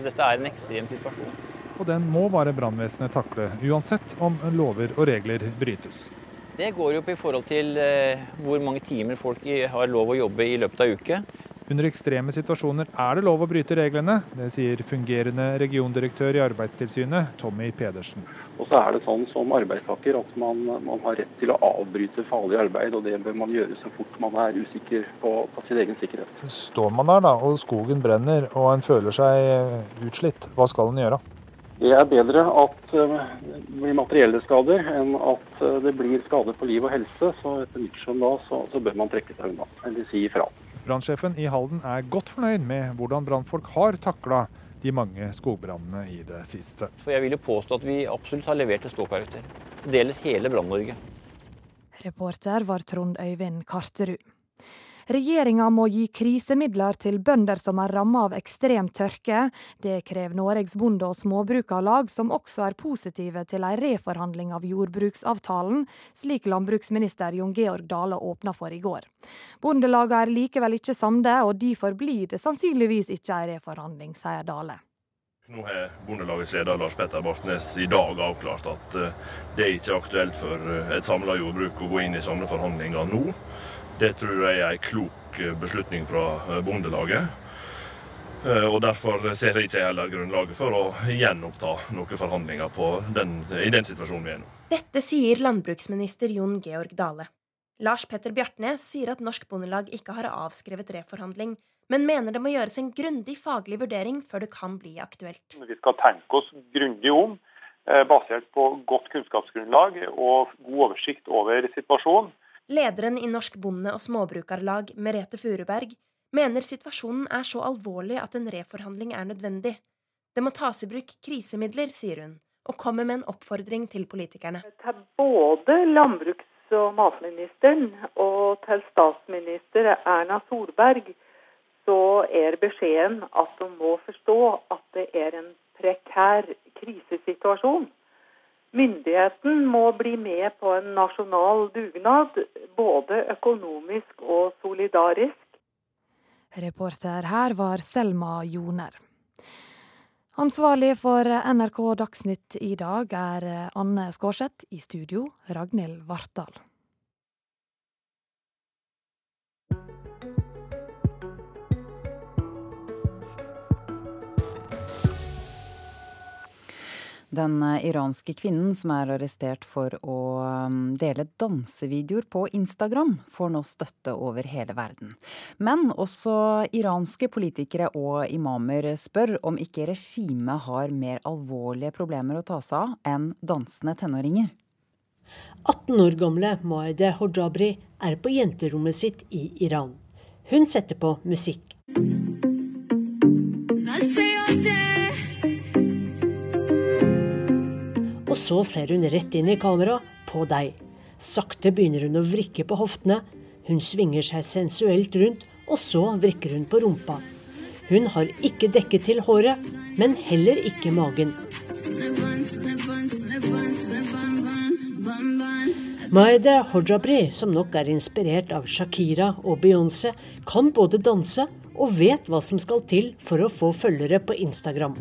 dette er en ekstrem situasjon og den må bare brannvesenet takle, uansett om lover og regler brytes. Det går jo på i forhold til eh, hvor mange timer folk har lov å jobbe i løpet av uke. Under ekstreme situasjoner er det lov å bryte reglene. Det sier fungerende regiondirektør i Arbeidstilsynet, Tommy Pedersen. Og så er det sånn som arbeidstaker at man, man, har rett til å avbryte farlig arbeid, og det bør man gjøre så fort man er usikker på, på sin egen sikkerhet. Står man der da, og skogen brenner og en føler seg utslitt, hva skal en gjøre? Det er bedre at det blir materielle skader enn at eh, det blir skader på liv og helse. Så etter mitt skjønn da, så, så, bør man trekke seg unna, eller si ifra. Brannsjefen i Halden er godt fornøyd med hvordan brannfolk har takla de mange skogbrannene i det siste. For jeg vil jo påstå at vi absolutt har levert et ståkarakter. Det gjelder hele Brann-Norge. Reporter var Trond Øyvind Karterud. Regjeringa må gi krisemidler til bønder som er rammet av ekstrem tørke. Det krever Noregs Bonde- og Småbrukarlag, som også er positive til en reforhandling av jordbruksavtalen, slik landbruksminister Jon Georg Dale åpna for i går. Bondelagene er likevel ikke samde, og derfor blir det sannsynligvis ikke en reforhandling, sier Dale. Nå har Bondelagets leder Lars Petter Bartnes i dag avklart at eh, det er ikke aktuelt for eh, et samla jordbruk å gå inn i sånne forhandlinger nå. Det tror jeg er en klok eh, beslutning fra eh, Bondelaget. Eh, og Derfor ser jeg ikke heller grunnlaget for å gjenoppta noen forhandlinger den, i den situasjonen vi er nå. Dette sier landbruksminister Jon Georg Dale. Lars Petter Bjartnes sier at Norsk Bondelag ikke har avskrevet reforhandling, men mener det må gjøres en grundig faglig vurdering før det kan bli aktuelt. Vi skal tenke oss grundig om, basert på godt kunnskapsgrunnlag og god oversikt over situasjonen. Lederen i Norsk Bonde- og Småbrukarlag, Merete Furuberg, mener situasjonen er så alvorlig at en reforhandling er nødvendig. Det må tas i bruk krisemidler, sier hun, og kommer med en oppfordring til politikerne. Til både landbruks- og matministeren og til statsminister Erna Solberg så er beskjeden at de må forstå at det er en prekær krisesituasjon. Myndigheten må bli med på en nasjonal dugnad, både økonomisk og solidarisk. Reporter her var Selma Joner. Ansvarlig for NRK Dagsnytt i dag er Anne Skårseth. I studio Ragnhild Vartdal. Den eh, iranske kvinnen som er arrestert for å um, dele dansevideoer på Instagram, får nå støtte over hele verden. Men også iranske politikere og imamer spør om ikke regimet har mer alvorlige problemer å ta seg av enn dansende tenåringer. 18 år gamle Maide Hojabri er på jenterommet sitt i Iran. Hun setter på musikk. Så ser hun rett inn i kamera, på deg. Sakte begynner hun å vrikke på hoftene. Hun svinger seg sensuelt rundt, og så vrikker hun på rumpa. Hun har ikke dekket til håret, men heller ikke magen. Maide Hojabri, som nok er inspirert av Shakira og Beyoncé, kan både danse og vet hva som skal til for å få følgere på Instagram.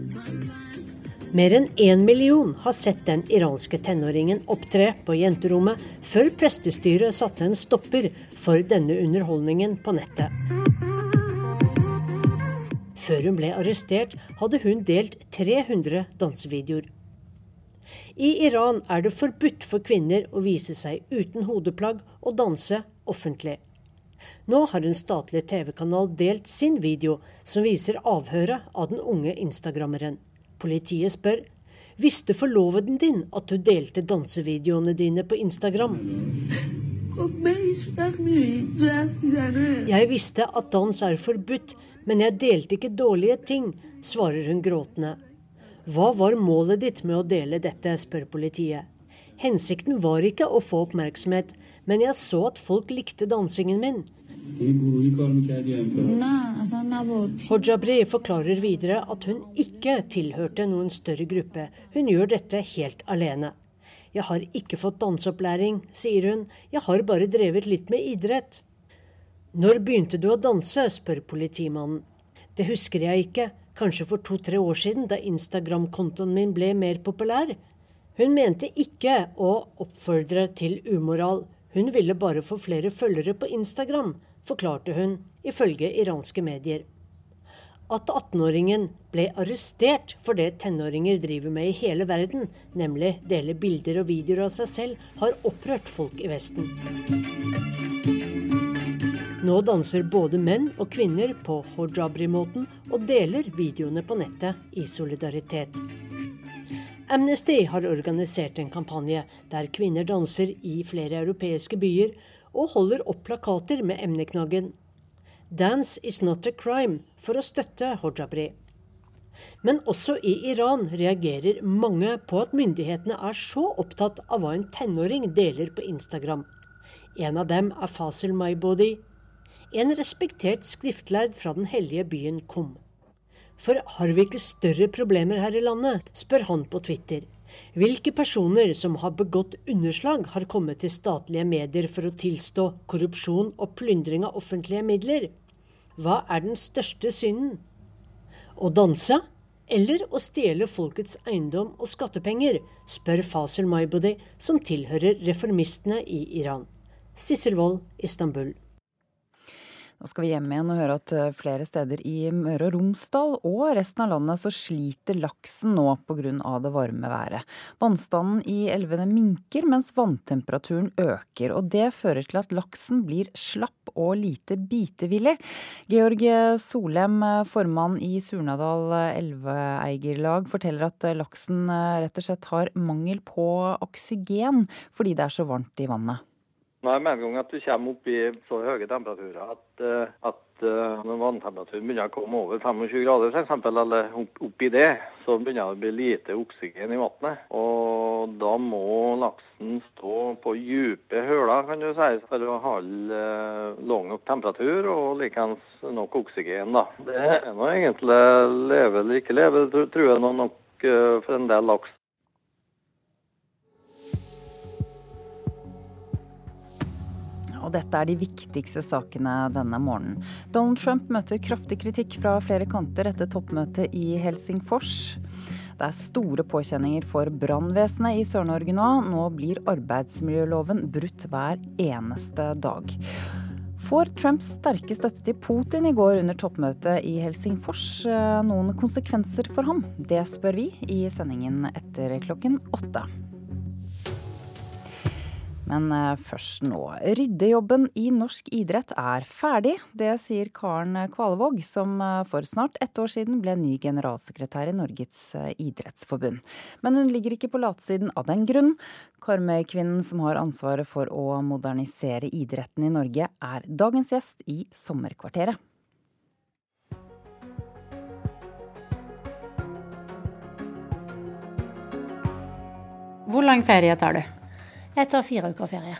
Mer enn én million har sett den iranske tenåringen opptre på jenterommet før prestestyret satte en stopper for denne underholdningen på nettet. Før hun ble arrestert, hadde hun delt 300 dansevideoer. I Iran er det forbudt for kvinner å vise seg uten hodeplagg og danse offentlig. Nå har en statlig TV-kanal delt sin video som viser avhøret av den unge instagrammeren. Politiet spør visste forloveden din at du delte dansevideoene dine på Instagram? Jeg visste at dans er forbudt, men jeg delte ikke dårlige ting, svarer hun gråtende. Hva var målet ditt med å dele dette, spør politiet. Hensikten var ikke å få oppmerksomhet, men jeg så at folk likte dansingen min. Hojabri forklarer videre at hun ikke tilhørte noen større gruppe. Hun gjør dette helt alene. Jeg har ikke fått danseopplæring, sier hun. Jeg har bare drevet litt med idrett. Når begynte du å danse, spør politimannen. Det husker jeg ikke. Kanskje for to-tre år siden, da Instagram-kontoen min ble mer populær. Hun mente ikke å oppfordre til umoral. Hun ville bare få flere følgere på Instagram forklarte hun ifølge iranske medier. At 18-åringen ble arrestert for det tenåringer driver med i hele verden, nemlig dele bilder og videoer av seg selv, har opprørt folk i Vesten. Nå danser både menn og kvinner på hojabri-måten og deler videoene på nettet i solidaritet. Amnesty har organisert en kampanje der kvinner danser i flere europeiske byer, og holder opp plakater med emneknaggen 'Dance is not a crime' for å støtte Hojabri. Men også i Iran reagerer mange på at myndighetene er så opptatt av hva en tenåring deler på Instagram. En av dem er Fasil Maibodi, en respektert skriftlærd fra den hellige byen Kum. For har vi ikke større problemer her i landet, spør han på Twitter. Hvilke personer som har begått underslag, har kommet til statlige medier for å tilstå korrupsjon og plyndring av offentlige midler? Hva er den største synden? Å danse? Eller å stjele folkets eiendom og skattepenger, spør Fasil Maibodi, som tilhører reformistene i Iran. Sissel Wold, Istanbul. Da skal vi hjem igjen og høre at eh, flere steder i Møre og Romsdal og resten av landet så sliter laksen nå pga. det varme været. Vannstanden i elvene minker mens vanntemperaturen øker. og Det fører til at laksen blir slapp og lite bitevillig. Georg Solem, formann i Surnadal elveeierlag, forteller at laksen eh, rett og slett har mangel på oksygen fordi det er så varmt i vannet. Nei, Med en gang at du kommer opp i så høye temperaturer at, eh, at eh, når vanntemperaturen begynner å komme over 25 grader f.eks., eller opp, opp, i det, så begynner det å bli lite oksygen i vannet. Og da må laksen stå på dype høler kan du si, for å holde eh, lav nok temperatur og likeens nok oksygen. da. Det er nå egentlig leve eller ikke leve, tror jeg nok for en del laks. Og dette er de viktigste sakene denne morgenen. Donald Trump møter kraftig kritikk fra flere kanter etter toppmøtet i Helsingfors. Det er store påkjenninger for brannvesenet i Sør-Norge nå. Nå blir arbeidsmiljøloven brutt hver eneste dag. Får Trumps sterke støtte til Putin i går under toppmøtet i Helsingfors eh, noen konsekvenser for ham? Det spør vi i sendingen etter klokken åtte. Men eh, først nå. Ryddejobben i norsk idrett er ferdig. Det sier Karen Kvalevåg, som eh, for snart ett år siden ble ny generalsekretær i Norges eh, idrettsforbund. Men hun ligger ikke på latsiden av den grunn. Karmøy-kvinnen som har ansvaret for å modernisere idretten i Norge, er dagens gjest i Sommerkvarteret. Hvor lang ferie tar du? Jeg tar fire uker ferie.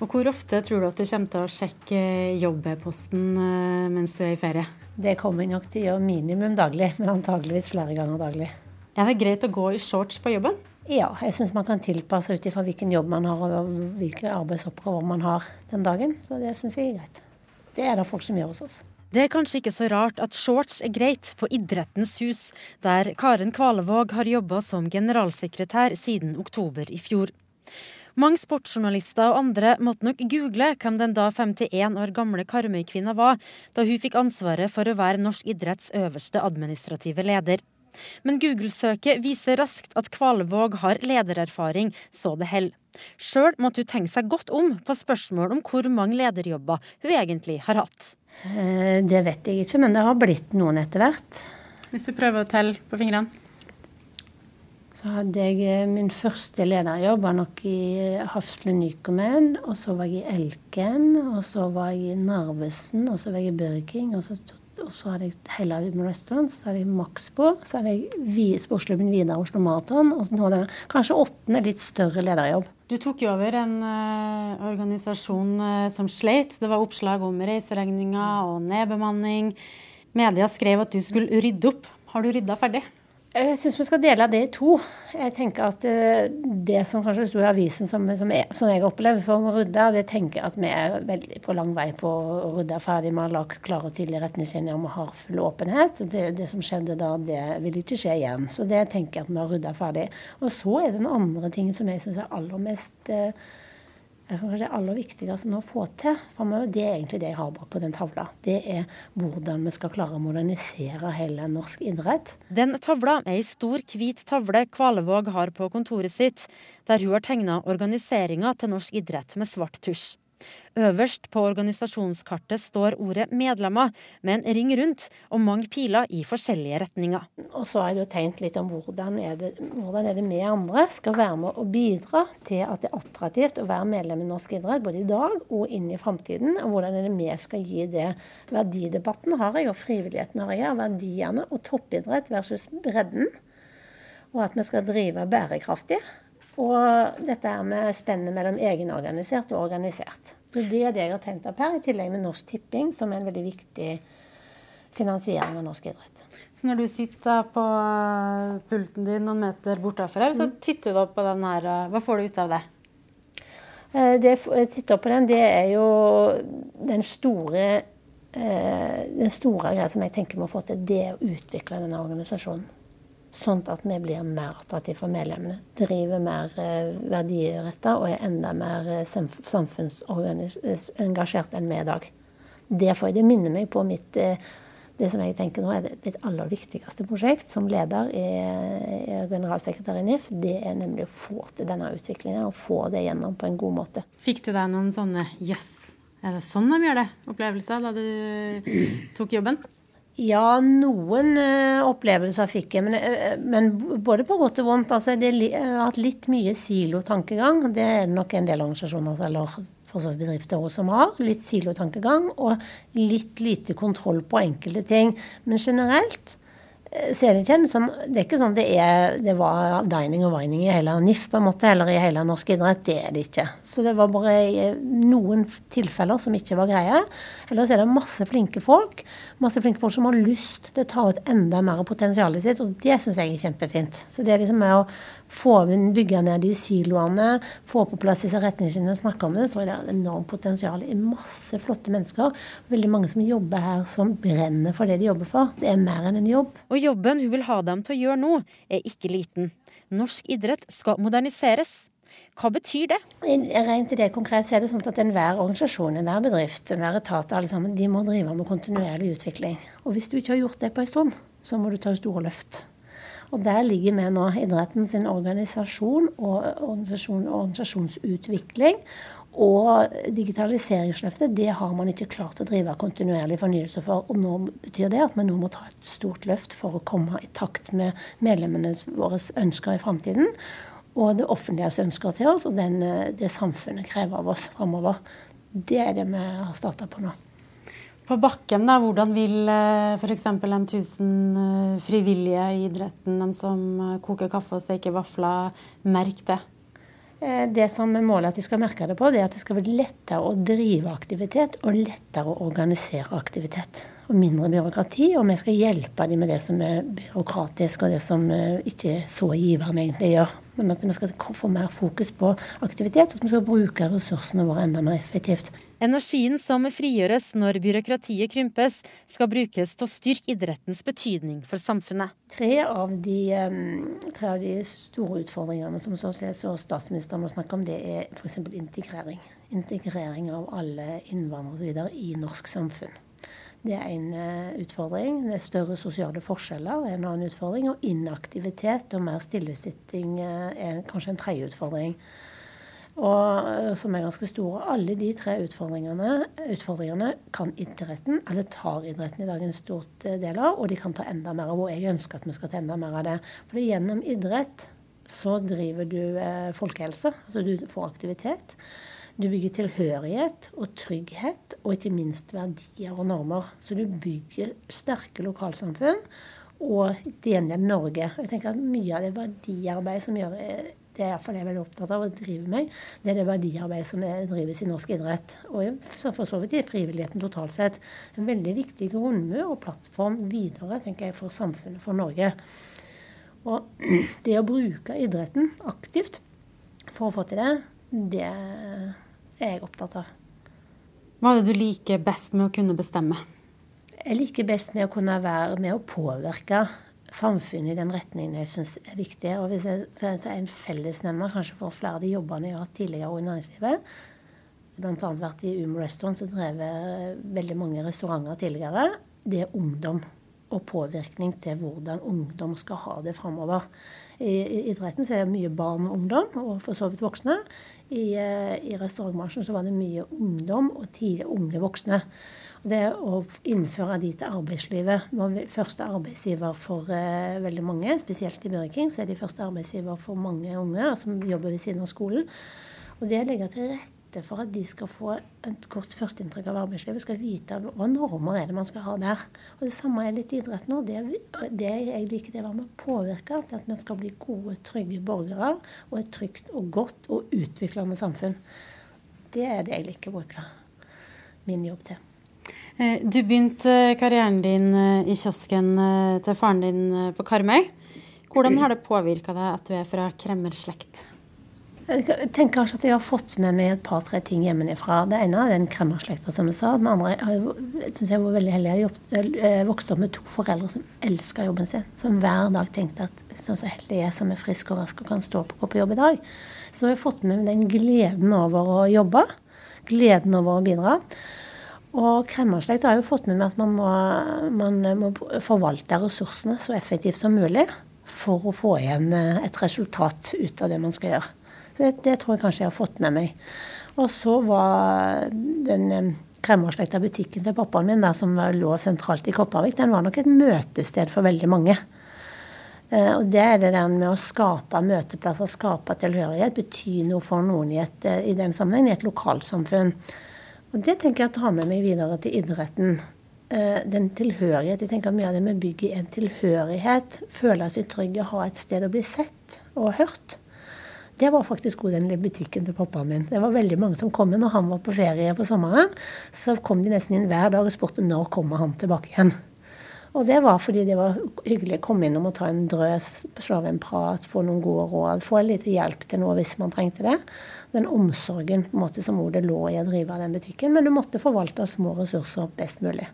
Og Hvor ofte tror du at du kommer til å sjekke jobb-posten eh, mens du er i ferie? Det kommer jeg nok til å gjøre minimum daglig, men antageligvis flere ganger daglig. Er det greit å gå i shorts på jobben? Ja, jeg syns man kan tilpasse ut ifra hvilken jobb man har og hvilke arbeidsoppgaver man har den dagen. Så det syns jeg er greit. Det er det folk som gjør hos oss. Det er kanskje ikke så rart at shorts er greit på Idrettens hus, der Karen Kvalevåg har jobba som generalsekretær siden oktober i fjor. Mange sportsjournalister og andre måtte nok google hvem den da 51 år gamle Karmøy-kvinna var, da hun fikk ansvaret for å være norsk idretts øverste administrative leder. Men Google-søket viser raskt at Kvalvåg har ledererfaring, så det holder. Sjøl måtte hun tenke seg godt om på spørsmål om hvor mange lederjobber hun egentlig har hatt. Eh, det vet jeg ikke, men det har blitt noen etter hvert. Hvis du prøver å telle på fingrene? Så hadde jeg eh, min første lederjobb var nok i Hafslund Nycomen. Og så var jeg i Elkem, og så var jeg i Narvesen, og så var jeg i Burger. Og så, og så hadde jeg Hella Human Restaurant, så hadde jeg Maxbo, så hadde jeg sportsklubben Vidar Oslo Maraton. Og så nå hadde jeg kanskje åttende, litt større lederjobb. Du tok jo over en uh, organisasjon uh, som sleit. Det var oppslag om reiseregninger og nedbemanning. Media skrev at du skulle rydde opp. Har du rydda ferdig? Jeg syns vi skal dele det i to. Jeg tenker at eh, Det som kanskje sto i avisen som, som, jeg, som jeg opplevde for å rydde, det tenker jeg at vi er veldig på lang vei på å rydde ferdig. Vi har lagt klare og tydelige retningslinjer, vi har full åpenhet. Det, det, som skjedde da, det vil ikke skje igjen. Så det tenker jeg at vi har rydda ferdig. Og så er det den andre tingen som jeg syns er aller mest eh, er kanskje det aller viktigste nå å få til framover, det er egentlig det jeg har bak på den tavla. Det er hvordan vi skal klare å modernisere hele norsk idrett. Den tavla er ei stor, hvit tavle Kvalevåg har på kontoret sitt, der hun har tegna organiseringa til norsk idrett med svart tusj. Øverst på organisasjonskartet står ordet 'medlemmer', med en ring rundt og mange piler i forskjellige retninger. Og så er det jo tegnet litt om hvordan er, det, hvordan er det vi andre skal være med og bidra til at det er attraktivt å være medlem i norsk idrett, både i dag og inn i framtiden. Og hvordan er det vi skal gi det verdidebatten har jeg, og frivilligheten har jeg, verdiene og toppidrett versus bredden. Og at vi skal drive bærekraftig. Og dette er med spennet mellom egenorganisert og organisert. Så Det er det jeg har tenkt opp her, i tillegg med Norsk Tipping, som er en veldig viktig finansiering av norsk idrett. Så når du sitter på eh, pulten din noen meter bortafor her, så mm. titter du opp på den her. Hva får du ut av det? Eh, det jeg titter opp på den, det er jo den store eh, den store greia som jeg tenker må få til, det er å utvikle denne organisasjonen. Sånn at vi blir mer attraktive for medlemmene. Driver mer eh, verdieretta og er enda mer eh, samfunnsengasjert enn vi i dag. Det, får, det minner meg på mitt eh, det som jeg tenker nå er mitt aller viktigste prosjekt som leder i, i generalsekretær i NIF, det er nemlig å få til denne utviklingen og få det gjennom på en god måte. Fikk du deg noen sånne jøss, yes, er det sånn de gjør det? Opplevelser da du tok jobben? Ja, noen uh, opplevelser fikk jeg, men, uh, men, både på godt og vondt. Altså, det har hatt litt mye silotankegang. Det er det nok en del organisasjoner eller bedrifter også som har. Litt silotankegang og litt lite kontroll på enkelte ting. Men generelt Eh, det sånn Det er ikke sånn det, er, det var dining og vining i hele NIF, på en måte, eller i hele norsk idrett. Det er det ikke. Så det var bare eh, noen tilfeller som ikke var greie. Ellers er det masse flinke folk. Masse flinke folk som har lyst til å ta ut enda mer av potensialet sitt, og det syns jeg er kjempefint. Så det er liksom med å få bygge ned de siloene, få på plass disse retningslinjene, snakke om det, så tror jeg det er enormt potensial i masse flotte mennesker. Veldig mange som jobber her som brenner for det de jobber for. Det er mer enn en jobb. Og jobben hun vil ha dem til å gjøre nå, er ikke liten. Norsk idrett skal moderniseres. Hva betyr det? Rent til det konkret er det sånn at enhver organisasjon, enhver bedrift, enhver etat, alle sammen, de må drive med kontinuerlig utvikling. Og hvis du ikke har gjort det på en stund, så må du ta store løft. Og der ligger vi nå idretten sin organisasjon og organisasjon, organisasjonsutvikling. Og digitaliseringsløftet det har man ikke klart å drive kontinuerlig fornyelse for. Og nå betyr det at vi nå må ta et stort løft for å komme i takt med medlemmene våre ønsker i framtiden. Og det offentliges ønsker til oss, og den, det samfunnet krever av oss framover. Det er det vi har starta på nå. På bakken, da, hvordan vil eh, f.eks. de 1000 eh, frivillige i idretten, de som eh, koker kaffe og steker vafler, merke det? Det som er målet at de skal merke det på, det er at det skal bli lettere å drive aktivitet og lettere å organisere aktivitet. Og mindre byråkrati. Og vi skal hjelpe dem med det som er byråkratisk og det som ikke er så giverne egentlig gjør. Men at vi skal få mer fokus på aktivitet, og at vi skal bruke ressursene våre enda mer effektivt. Energien som frigjøres når byråkratiet krympes, skal brukes til å styrke idrettens betydning for samfunnet. Tre av de, tre av de store utfordringene som så statsministeren må snakke om, det er f.eks. integrering. Integrering av alle innvandrere osv. i norsk samfunn. Det er en eh, utfordring. Det er større sosiale forskjeller er en annen utfordring. Og inaktivitet og mer stillesitting eh, er kanskje en tredje utfordring og eh, som er ganske store. Alle de tre utfordringene, utfordringene kan idretten, eller tar idretten i dag en stort eh, del av, og de kan ta enda mer av. Og jeg ønsker at vi skal ta enda mer av det. For gjennom idrett så driver du eh, folkehelse. Altså du får aktivitet. Du bygger tilhørighet og trygghet, og ikke minst verdier og normer. Så du bygger sterke lokalsamfunn og tjener Norge. Jeg tenker at Mye av det verdiarbeidet som gjør eh, det er iallfall jeg veldig opptatt av å drive med, det er det verdiarbeidet som drives i norsk idrett. Og for så vidt i frivilligheten totalt sett. En veldig viktig grunnmur og plattform videre tenker jeg, for samfunnet, for Norge. Og det å bruke idretten aktivt for å få til det, det er jeg opptatt av. Hva er det du liker best med å kunne bestemme? Jeg liker best med å kunne være med å påvirke samfunnet i den retningen jeg syns er viktig. Og hvis jeg så er en fellesnevner kanskje for flere av de jobbene jeg har hatt tidligere i næringslivet, bl.a. vært i Umo Restaurant som drevet veldig mange restauranter tidligere, det er ungdom. Og påvirkning til hvordan ungdom skal ha det framover. I, I, idretten så er det mye barn og ungdom, og for så vidt voksne. I, eh, i restaurantbransjen så var det mye ungdom og tidlig unge voksne det å innføre de til arbeidslivet. Var første arbeidsgiver for uh, veldig mange, spesielt i Burger King, så er de første arbeidsgiver for mange unge som jobber ved siden av skolen. Og det legger til rette for at de skal få et godt førsteinntrykk av arbeidslivet, skal vite hva normer er det man skal ha der. Og Det samme er litt i nå. Det, det jeg liker, det å være med å påvirke til at vi skal bli gode, trygge borgere og et trygt og godt og utviklende samfunn. Det er det jeg liker å bruke min jobb til. Eh, du begynte karrieren din eh, i kiosken eh, til faren din på Karmøy. Hvordan har det påvirka deg at du er fra kremmerslekt? Jeg tenker kanskje at jeg har fått med meg et par-tre ting hjemmefra. Det ene er den kremmerslekta, som du sa. Den andre jeg syns jeg var veldig heldig. Jeg vokste opp med to foreldre som elska jobben sin. Som hver dag tenkte at sånn så heldig jeg som er frisk og rask og kan stå på, gå på jobb i dag. Så jeg har fått med meg den gleden over å jobbe. Gleden over å bidra. Og Kremmerslekt har jo fått med meg at man må, man må forvalte ressursene så effektivt som mulig for å få igjen eh, et resultat ut av det man skal gjøre. Det, det tror jeg kanskje jeg har fått med meg. Og så var den eh, kremmerslekta butikken til pappaen min, der, som lå sentralt i Kopervik, den var nok et møtested for veldig mange. Eh, og det er det der med å skape møteplasser, skape tilhørighet, betyr noe for noen i, et, i den sammenheng, i et lokalsamfunn. Og det tenker jeg å ta med meg videre til idretten. Eh, den tilhørighet. Jeg tenker Mye av det med bygget en tilhørighet. Føle seg trygge, ha et sted å bli sett og hørt. Det var faktisk god den butikken til pappaen min. Det var veldig mange som kom inn når han var på ferie på sommeren. Så kom de nesten inn hver dag og spurte når kommer han tilbake igjen. Og det var fordi det var hyggelig å komme innom og ta en drøs, slå av en prat, få noen gode råd, få litt hjelp til noe hvis man trengte det. Den omsorgen på en måte som det lå i å drive den butikken. Men du måtte forvalte små ressurser best mulig.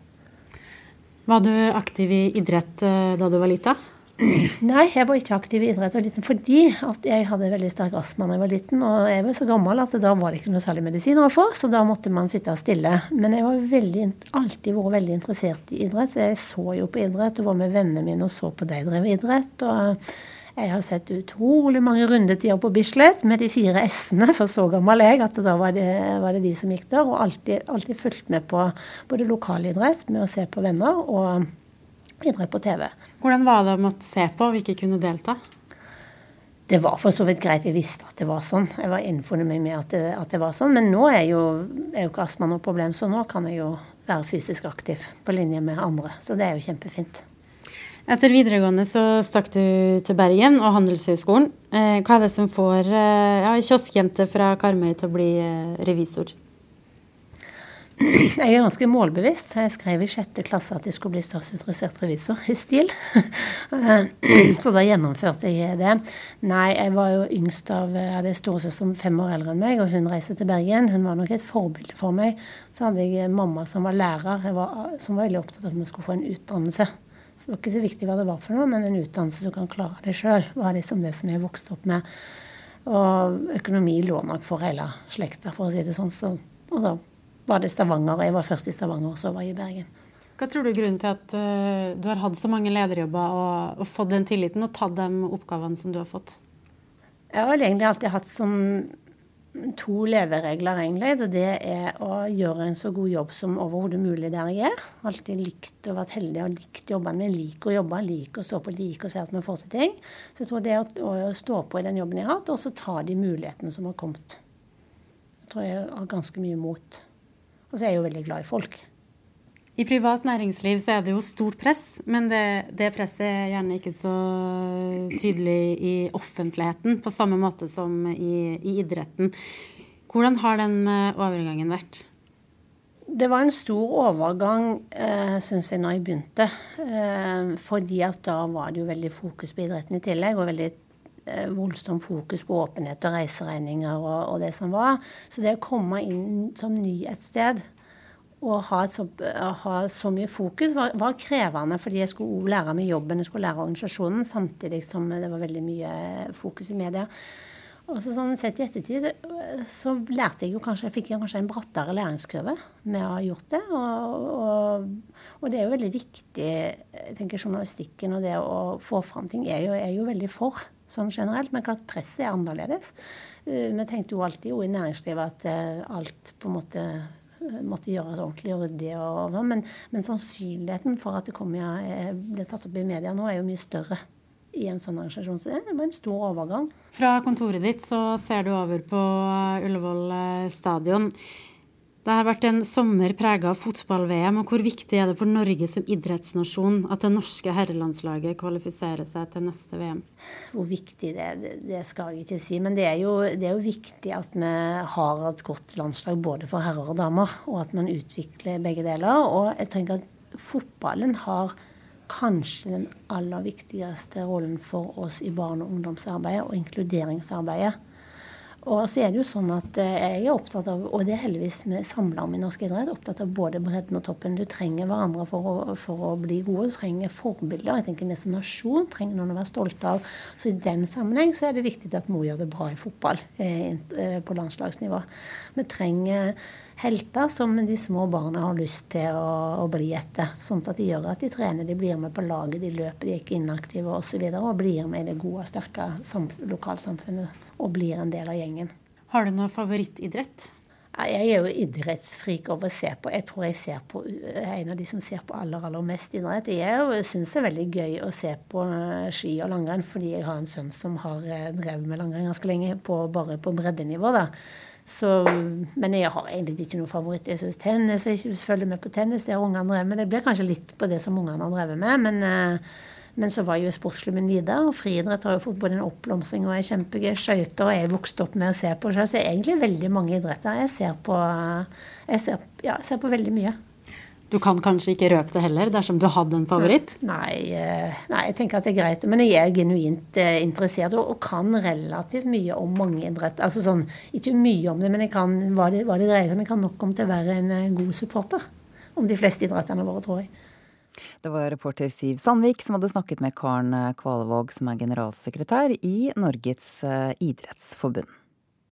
Var du aktiv i idrett eh, da du var lita? Nei, jeg var ikke aktiv i idrett liten, fordi at jeg hadde veldig sterk astma da jeg var liten. Og jeg var så gammel at da var det ikke noe særlig medisiner å få, så da måtte man sitte stille. Men jeg veldig, alltid vært veldig interessert i idrett. Jeg så jo på idrett og var med vennene mine og så på de drev idrett. og jeg har sett utrolig mange rundetider på Bislett med de fire S-ene, for så gammel jeg at da var det, var det, de som gikk der. Og alltid, alltid fulgt med på både lokalidrett med å se på venner og idrett på TV. Hvordan var det å måtte se på og ikke kunne delta? Det var for så vidt greit. Jeg visste at det var sånn. Jeg var innfunnet meg med at det, at det, var sånn. Men nå er jo, er jo ikke astma noe problem, så nå kan jeg jo være fysisk aktiv på linje med andre. Så det er jo kjempefint. Etter videregående så stakk du til Bergen og Handelshøyskolen. Eh, hva er det som får eh, ja, kioskjente fra Karmøy til å bli eh, revisor? Jeg er ganske målbevisst. Jeg skrev i sjette klasse at jeg skulle bli statsautorisert revisor i STIL. Så da gjennomførte jeg det. Nei, jeg var jo yngst av Jeg hadde storesøster som fem år eldre enn meg, og hun reiste til Bergen. Hun var nok et forbilde for meg. Så hadde jeg mamma som var lærer, var, som var veldig opptatt av at vi skulle få en utdannelse. Det var ikke så viktig hva det var for noe, men en utdannelse du kan klare det sjøl, var liksom det som jeg vokste opp med. Og økonomi lå nok for hele slekta, for å si det sånn. Så, og da var det Stavanger. Jeg var først i Stavanger, og så var jeg i Bergen. Hva tror du er grunnen til at uh, du har hatt så mange lederjobber og, og, fått den tilliten og tatt de oppgavene som du har fått? Jeg har egentlig alltid hatt som to leveregler, egentlig. Og det er å gjøre en så god jobb som overhodet mulig der jeg er. Alltid likt og vært heldig og likt jobbene mine. Liker å jobbe, liker å stå på, liker å se at vi får til ting. Så jeg tror det er å, å stå på i den jobben jeg har hatt, og så ta de mulighetene som har kommet. Jeg tror jeg har ganske mye mot. Og så er jeg jo veldig glad i folk. I privat næringsliv så er det jo stort press, men det, det, presset er gjerne ikke så tydelig i offentligheten på samme måte som i, i idretten. Hvordan har den eh, overgangen vært? Det var en stor overgang, eh, syns jeg, når jeg begynte. Eh, fordi at da var det jo veldig fokus på idretten i tillegg, og veldig voldsomt fokus på åpenhet og reiseregninger og, og, det som var. Så det å komme inn som ny et sted og ha, så, ha så, mye fokus var, var, krevende, fordi jeg skulle lære meg jobben, jeg skulle lære organisasjonen, samtidig som det var veldig mye fokus i media. Og så sånn sett i ettertid så lærte jeg jo kanskje Jeg fikk jo kanskje en brattere læringskurve med å ha gjort det. Og, og, og, det er jo veldig viktig, jeg tenker journalistikken og det å få fram ting er jo, er jo veldig for sånn generelt. Men klart presset er annerledes. Eh, vi tenkte jo alltid jo i næringslivet at eh, alt på en måte eh, måtte gjøres ordentlig og ryddig. Men, men, sannsynligheten for at det kommer, blir tatt opp i media nå, er jo mye større i en sånn organisasjon. Så det var en stor overgang. Fra kontoret ditt så ser du over på Ullevål stadion. Det har vært en sommer prega av fotball-VM, og hvor viktig er det for Norge som idrettsnasjon at det norske herrelandslaget kvalifiserer seg til neste VM? Hvor viktig det er, det skal jeg ikke si. Men det er, jo, det er jo viktig at vi har et godt landslag både for herrer og damer, og at man utvikler begge deler. Og jeg tenker at fotballen har kanskje den aller viktigste rollen for oss i barne- og ungdomsarbeidet og inkluderingsarbeidet. Og så er det jo sånn at eh, jeg er opptatt av, og det er heldigvis vi samla om i norsk idrett, opptatt av både bredden og toppen. Du trenger hverandre for å, for å bli gode. Du trenger forbilder. Jeg tenker Vi som nasjon trenger noen å være stolte av. Så i den sammenheng så er det viktig at Mo gjør det bra i fotball eh, eh, på landslagsnivå. Vi trenger helter som de små barna har lyst til å, å bli etter. Sånn at de gjør at de trener, de blir med på laget, de løper, de er ikke inaktive osv. Og, så videre, og blir med i det gode, og sterke lokalsamfunnet og blir en del av gjengen. Har du noe favorittidrett? Jeg er jo idrettsfrik over å se på. Jeg tror jeg ser på en av de som ser på aller aller mest idrett. Jeg syns det er veldig gøy å se på eh, ski og langrenn, fordi jeg har en sønn som har eh, drevet med langrenn ganske lenge, på, bare på breddenivå. da. Så, men jeg har egentlig ikke noe favoritt. Jeg syns tennis Jeg følger med på tennis, det har ungene drevet med. Det blir kanskje litt på det som ungene har drevet med, men uh, men så var jo sportsklubben videre, og friidrett har jo fått både en oppblomstring og er kjempegøy. Skøyter og jeg vokste opp med å se på. Så det er egentlig veldig mange idretter. Jeg ser på, jeg ser, ja, jeg ser på veldig mye. Du kan kanskje ikke røpe det heller, dersom du hadde en favoritt? Nei, eh, nei, jeg tenker at det er greit. Men jeg er genuint eh, interessert og, og kan relativt mye om mange idretter. Altså sånn, ikke mye om det, men jeg kan hva det, hva det dreier seg om. Jeg kan nok om til å være en eh, god supporter om de fleste idrettene våre, tror jeg. Det var reporter Siv Sandvik som hadde snakket med Karen Kvalevåg, som er generalsekretær i Norges eh, idrettsforbund.